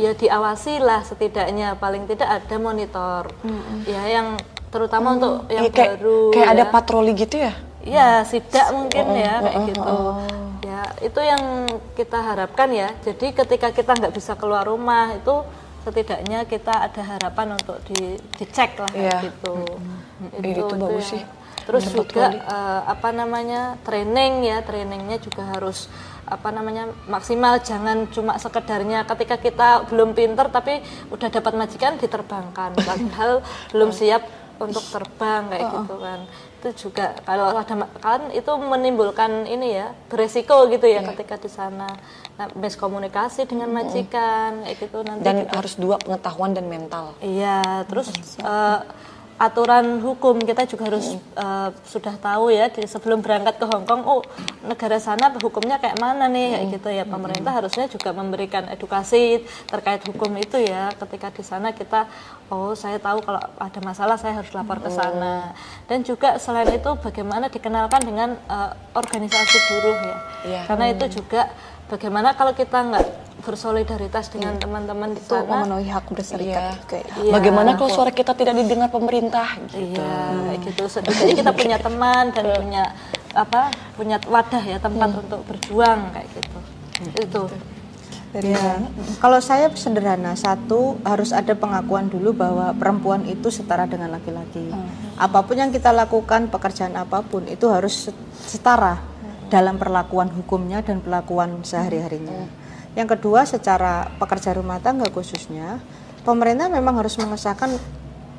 ya diawasi lah setidaknya paling tidak ada monitor ya yang terutama untuk yang Iya, kayak, baru kayak ada ya. patroli gitu ya? ya sidak mungkin ya kayak gitu ya itu yang kita harapkan ya jadi ketika kita nggak bisa keluar rumah itu setidaknya kita ada harapan untuk di dicek lah kayak Iya. gitu Ih, itu bagus yang- sih. Terus juga eh, apa namanya training ya. Trainingnya juga harus apa namanya maksimal. Jangan cuma sekedarnya. Ketika kita belum pinter tapi udah dapat majikan diterbangkan. Padahal belum siap untuk terbang kayak gitu kan. Itu juga kalau ada kan itu menimbulkan ini ya beresiko gitu ya ketika di sana. Nah, miskomunikasi dengan majikan kayak gitu. Nanti Dan harus dua pengetahuan dan mental. Iya, terus eh, aturan hukum kita juga harus eh, sudah tahu ya di, sebelum berangkat ke Hong Kong, oh negara sana hukumnya kayak mana nih kayak gitu ya. Pemerintah harusnya juga memberikan edukasi terkait hukum itu ya. Ketika di sana kita, oh saya tahu kalau ada masalah saya harus lapor ke sana. Dan juga selain itu bagaimana dikenalkan dengan eh, organisasi buruh ya. Iya. Karena itu juga bagaimana kalau kita nggak bersolidaritas dengan teman-teman di Itu sana. memenuhi hak berserikat Iya. kayak Iya. Bagaimana kalau suara kita tidak didengar pemerintah? Iya, kayak gitu. Jadi kita punya teman dan punya apa? Punya wadah ya tempat untuk berjuang kayak gitu. Itu. Ya, kalau saya sederhana, satu harus ada pengakuan dulu bahwa perempuan itu setara dengan laki-laki. Apa pun yang kita lakukan, pekerjaan apa pun itu harus set- setara dalam perlakuan hukumnya dan perlakuan sehari-harinya. Yang kedua, secara pekerja rumah tangga khususnya, pemerintah memang harus mengesahkan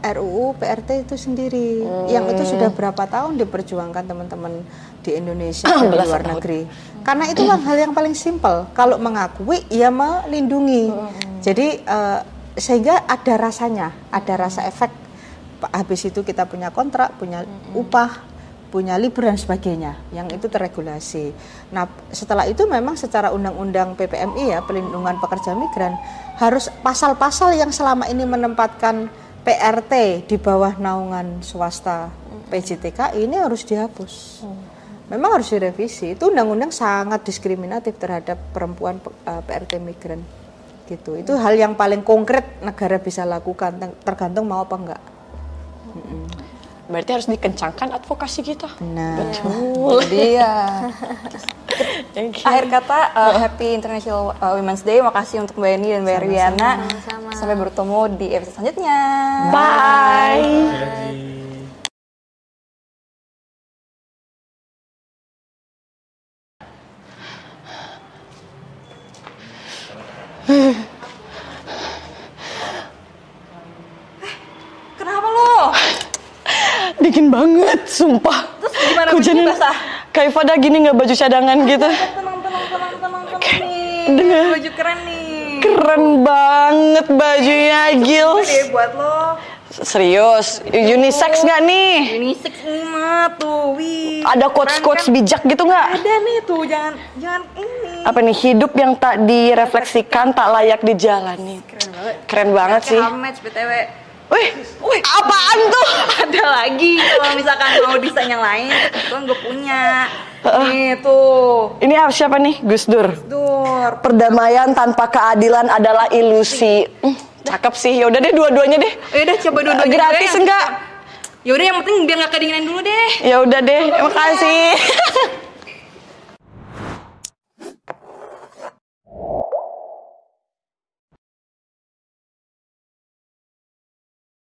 RUU PRT itu sendiri, yang itu sudah berapa tahun diperjuangkan teman-teman di Indonesia dan di luar negeri. Karena itu kan hal yang paling simpel. Kalau mengakui, ya melindungi. Jadi eh, sehingga ada rasanya, ada rasa efek. Habis itu kita punya kontrak, punya upah, punya libur dan sebagainya, yang itu terregulasi. Nah, setelah itu memang secara undang-undang PPMI ya, pelindungan pekerja migran, harus pasal-pasal yang selama ini menempatkan PRT di bawah naungan swasta PJTK ini harus dihapus. Memang harus direvisi. Itu undang-undang sangat diskriminatif terhadap perempuan pe- eh, PRT migran. Gitu. Itu hal yang paling konkret negara bisa lakukan ter- tergantung mau apa enggak. Berarti harus dikencangkan advokasi kita. Nah, Dia. Thank you. Akhir kata uh, Happy International uh, Women's Day. Makasih untuk Mbak Eni dan Mbak Erwiana. Sampai bertemu di episode selanjutnya. Bye. Kenapa lo? Dingin banget, sumpah. Terus gimana Hujannya basah? kayak pada gini nggak baju cadangan gitu. Tenang, tenang, tenang, tenang, tenang nih. Dengan- Baju keren nih. Keren banget bajunya, Gils. Deh buat lo. Serius, unisex nggak nih? Unisex ini mah tuh, wih. Ada quotes-quotes bijak gitu nggak? Ada nih tuh, jangan jangan ini. Apa nih hidup yang tak direfleksikan tak layak dijalani? Keren banget. Keren banget sih. Hamid BTW. Wih, wih, apaan tuh? Ada lagi kalau misalkan mau desain yang lain, kebetulan gue punya. Nih tuh, Ini apa- siapa nih? Gus Dur. Dur. Perdamaian tanpa keadilan adalah ilusi. Hmm, cakep sih. Ya udah deh dua-duanya deh. Oh, yaudah coba dua-duanya Gratis ya. enggak? Yaudah yang penting biar nggak kedinginan dulu deh. Ya udah deh. Terima kasih.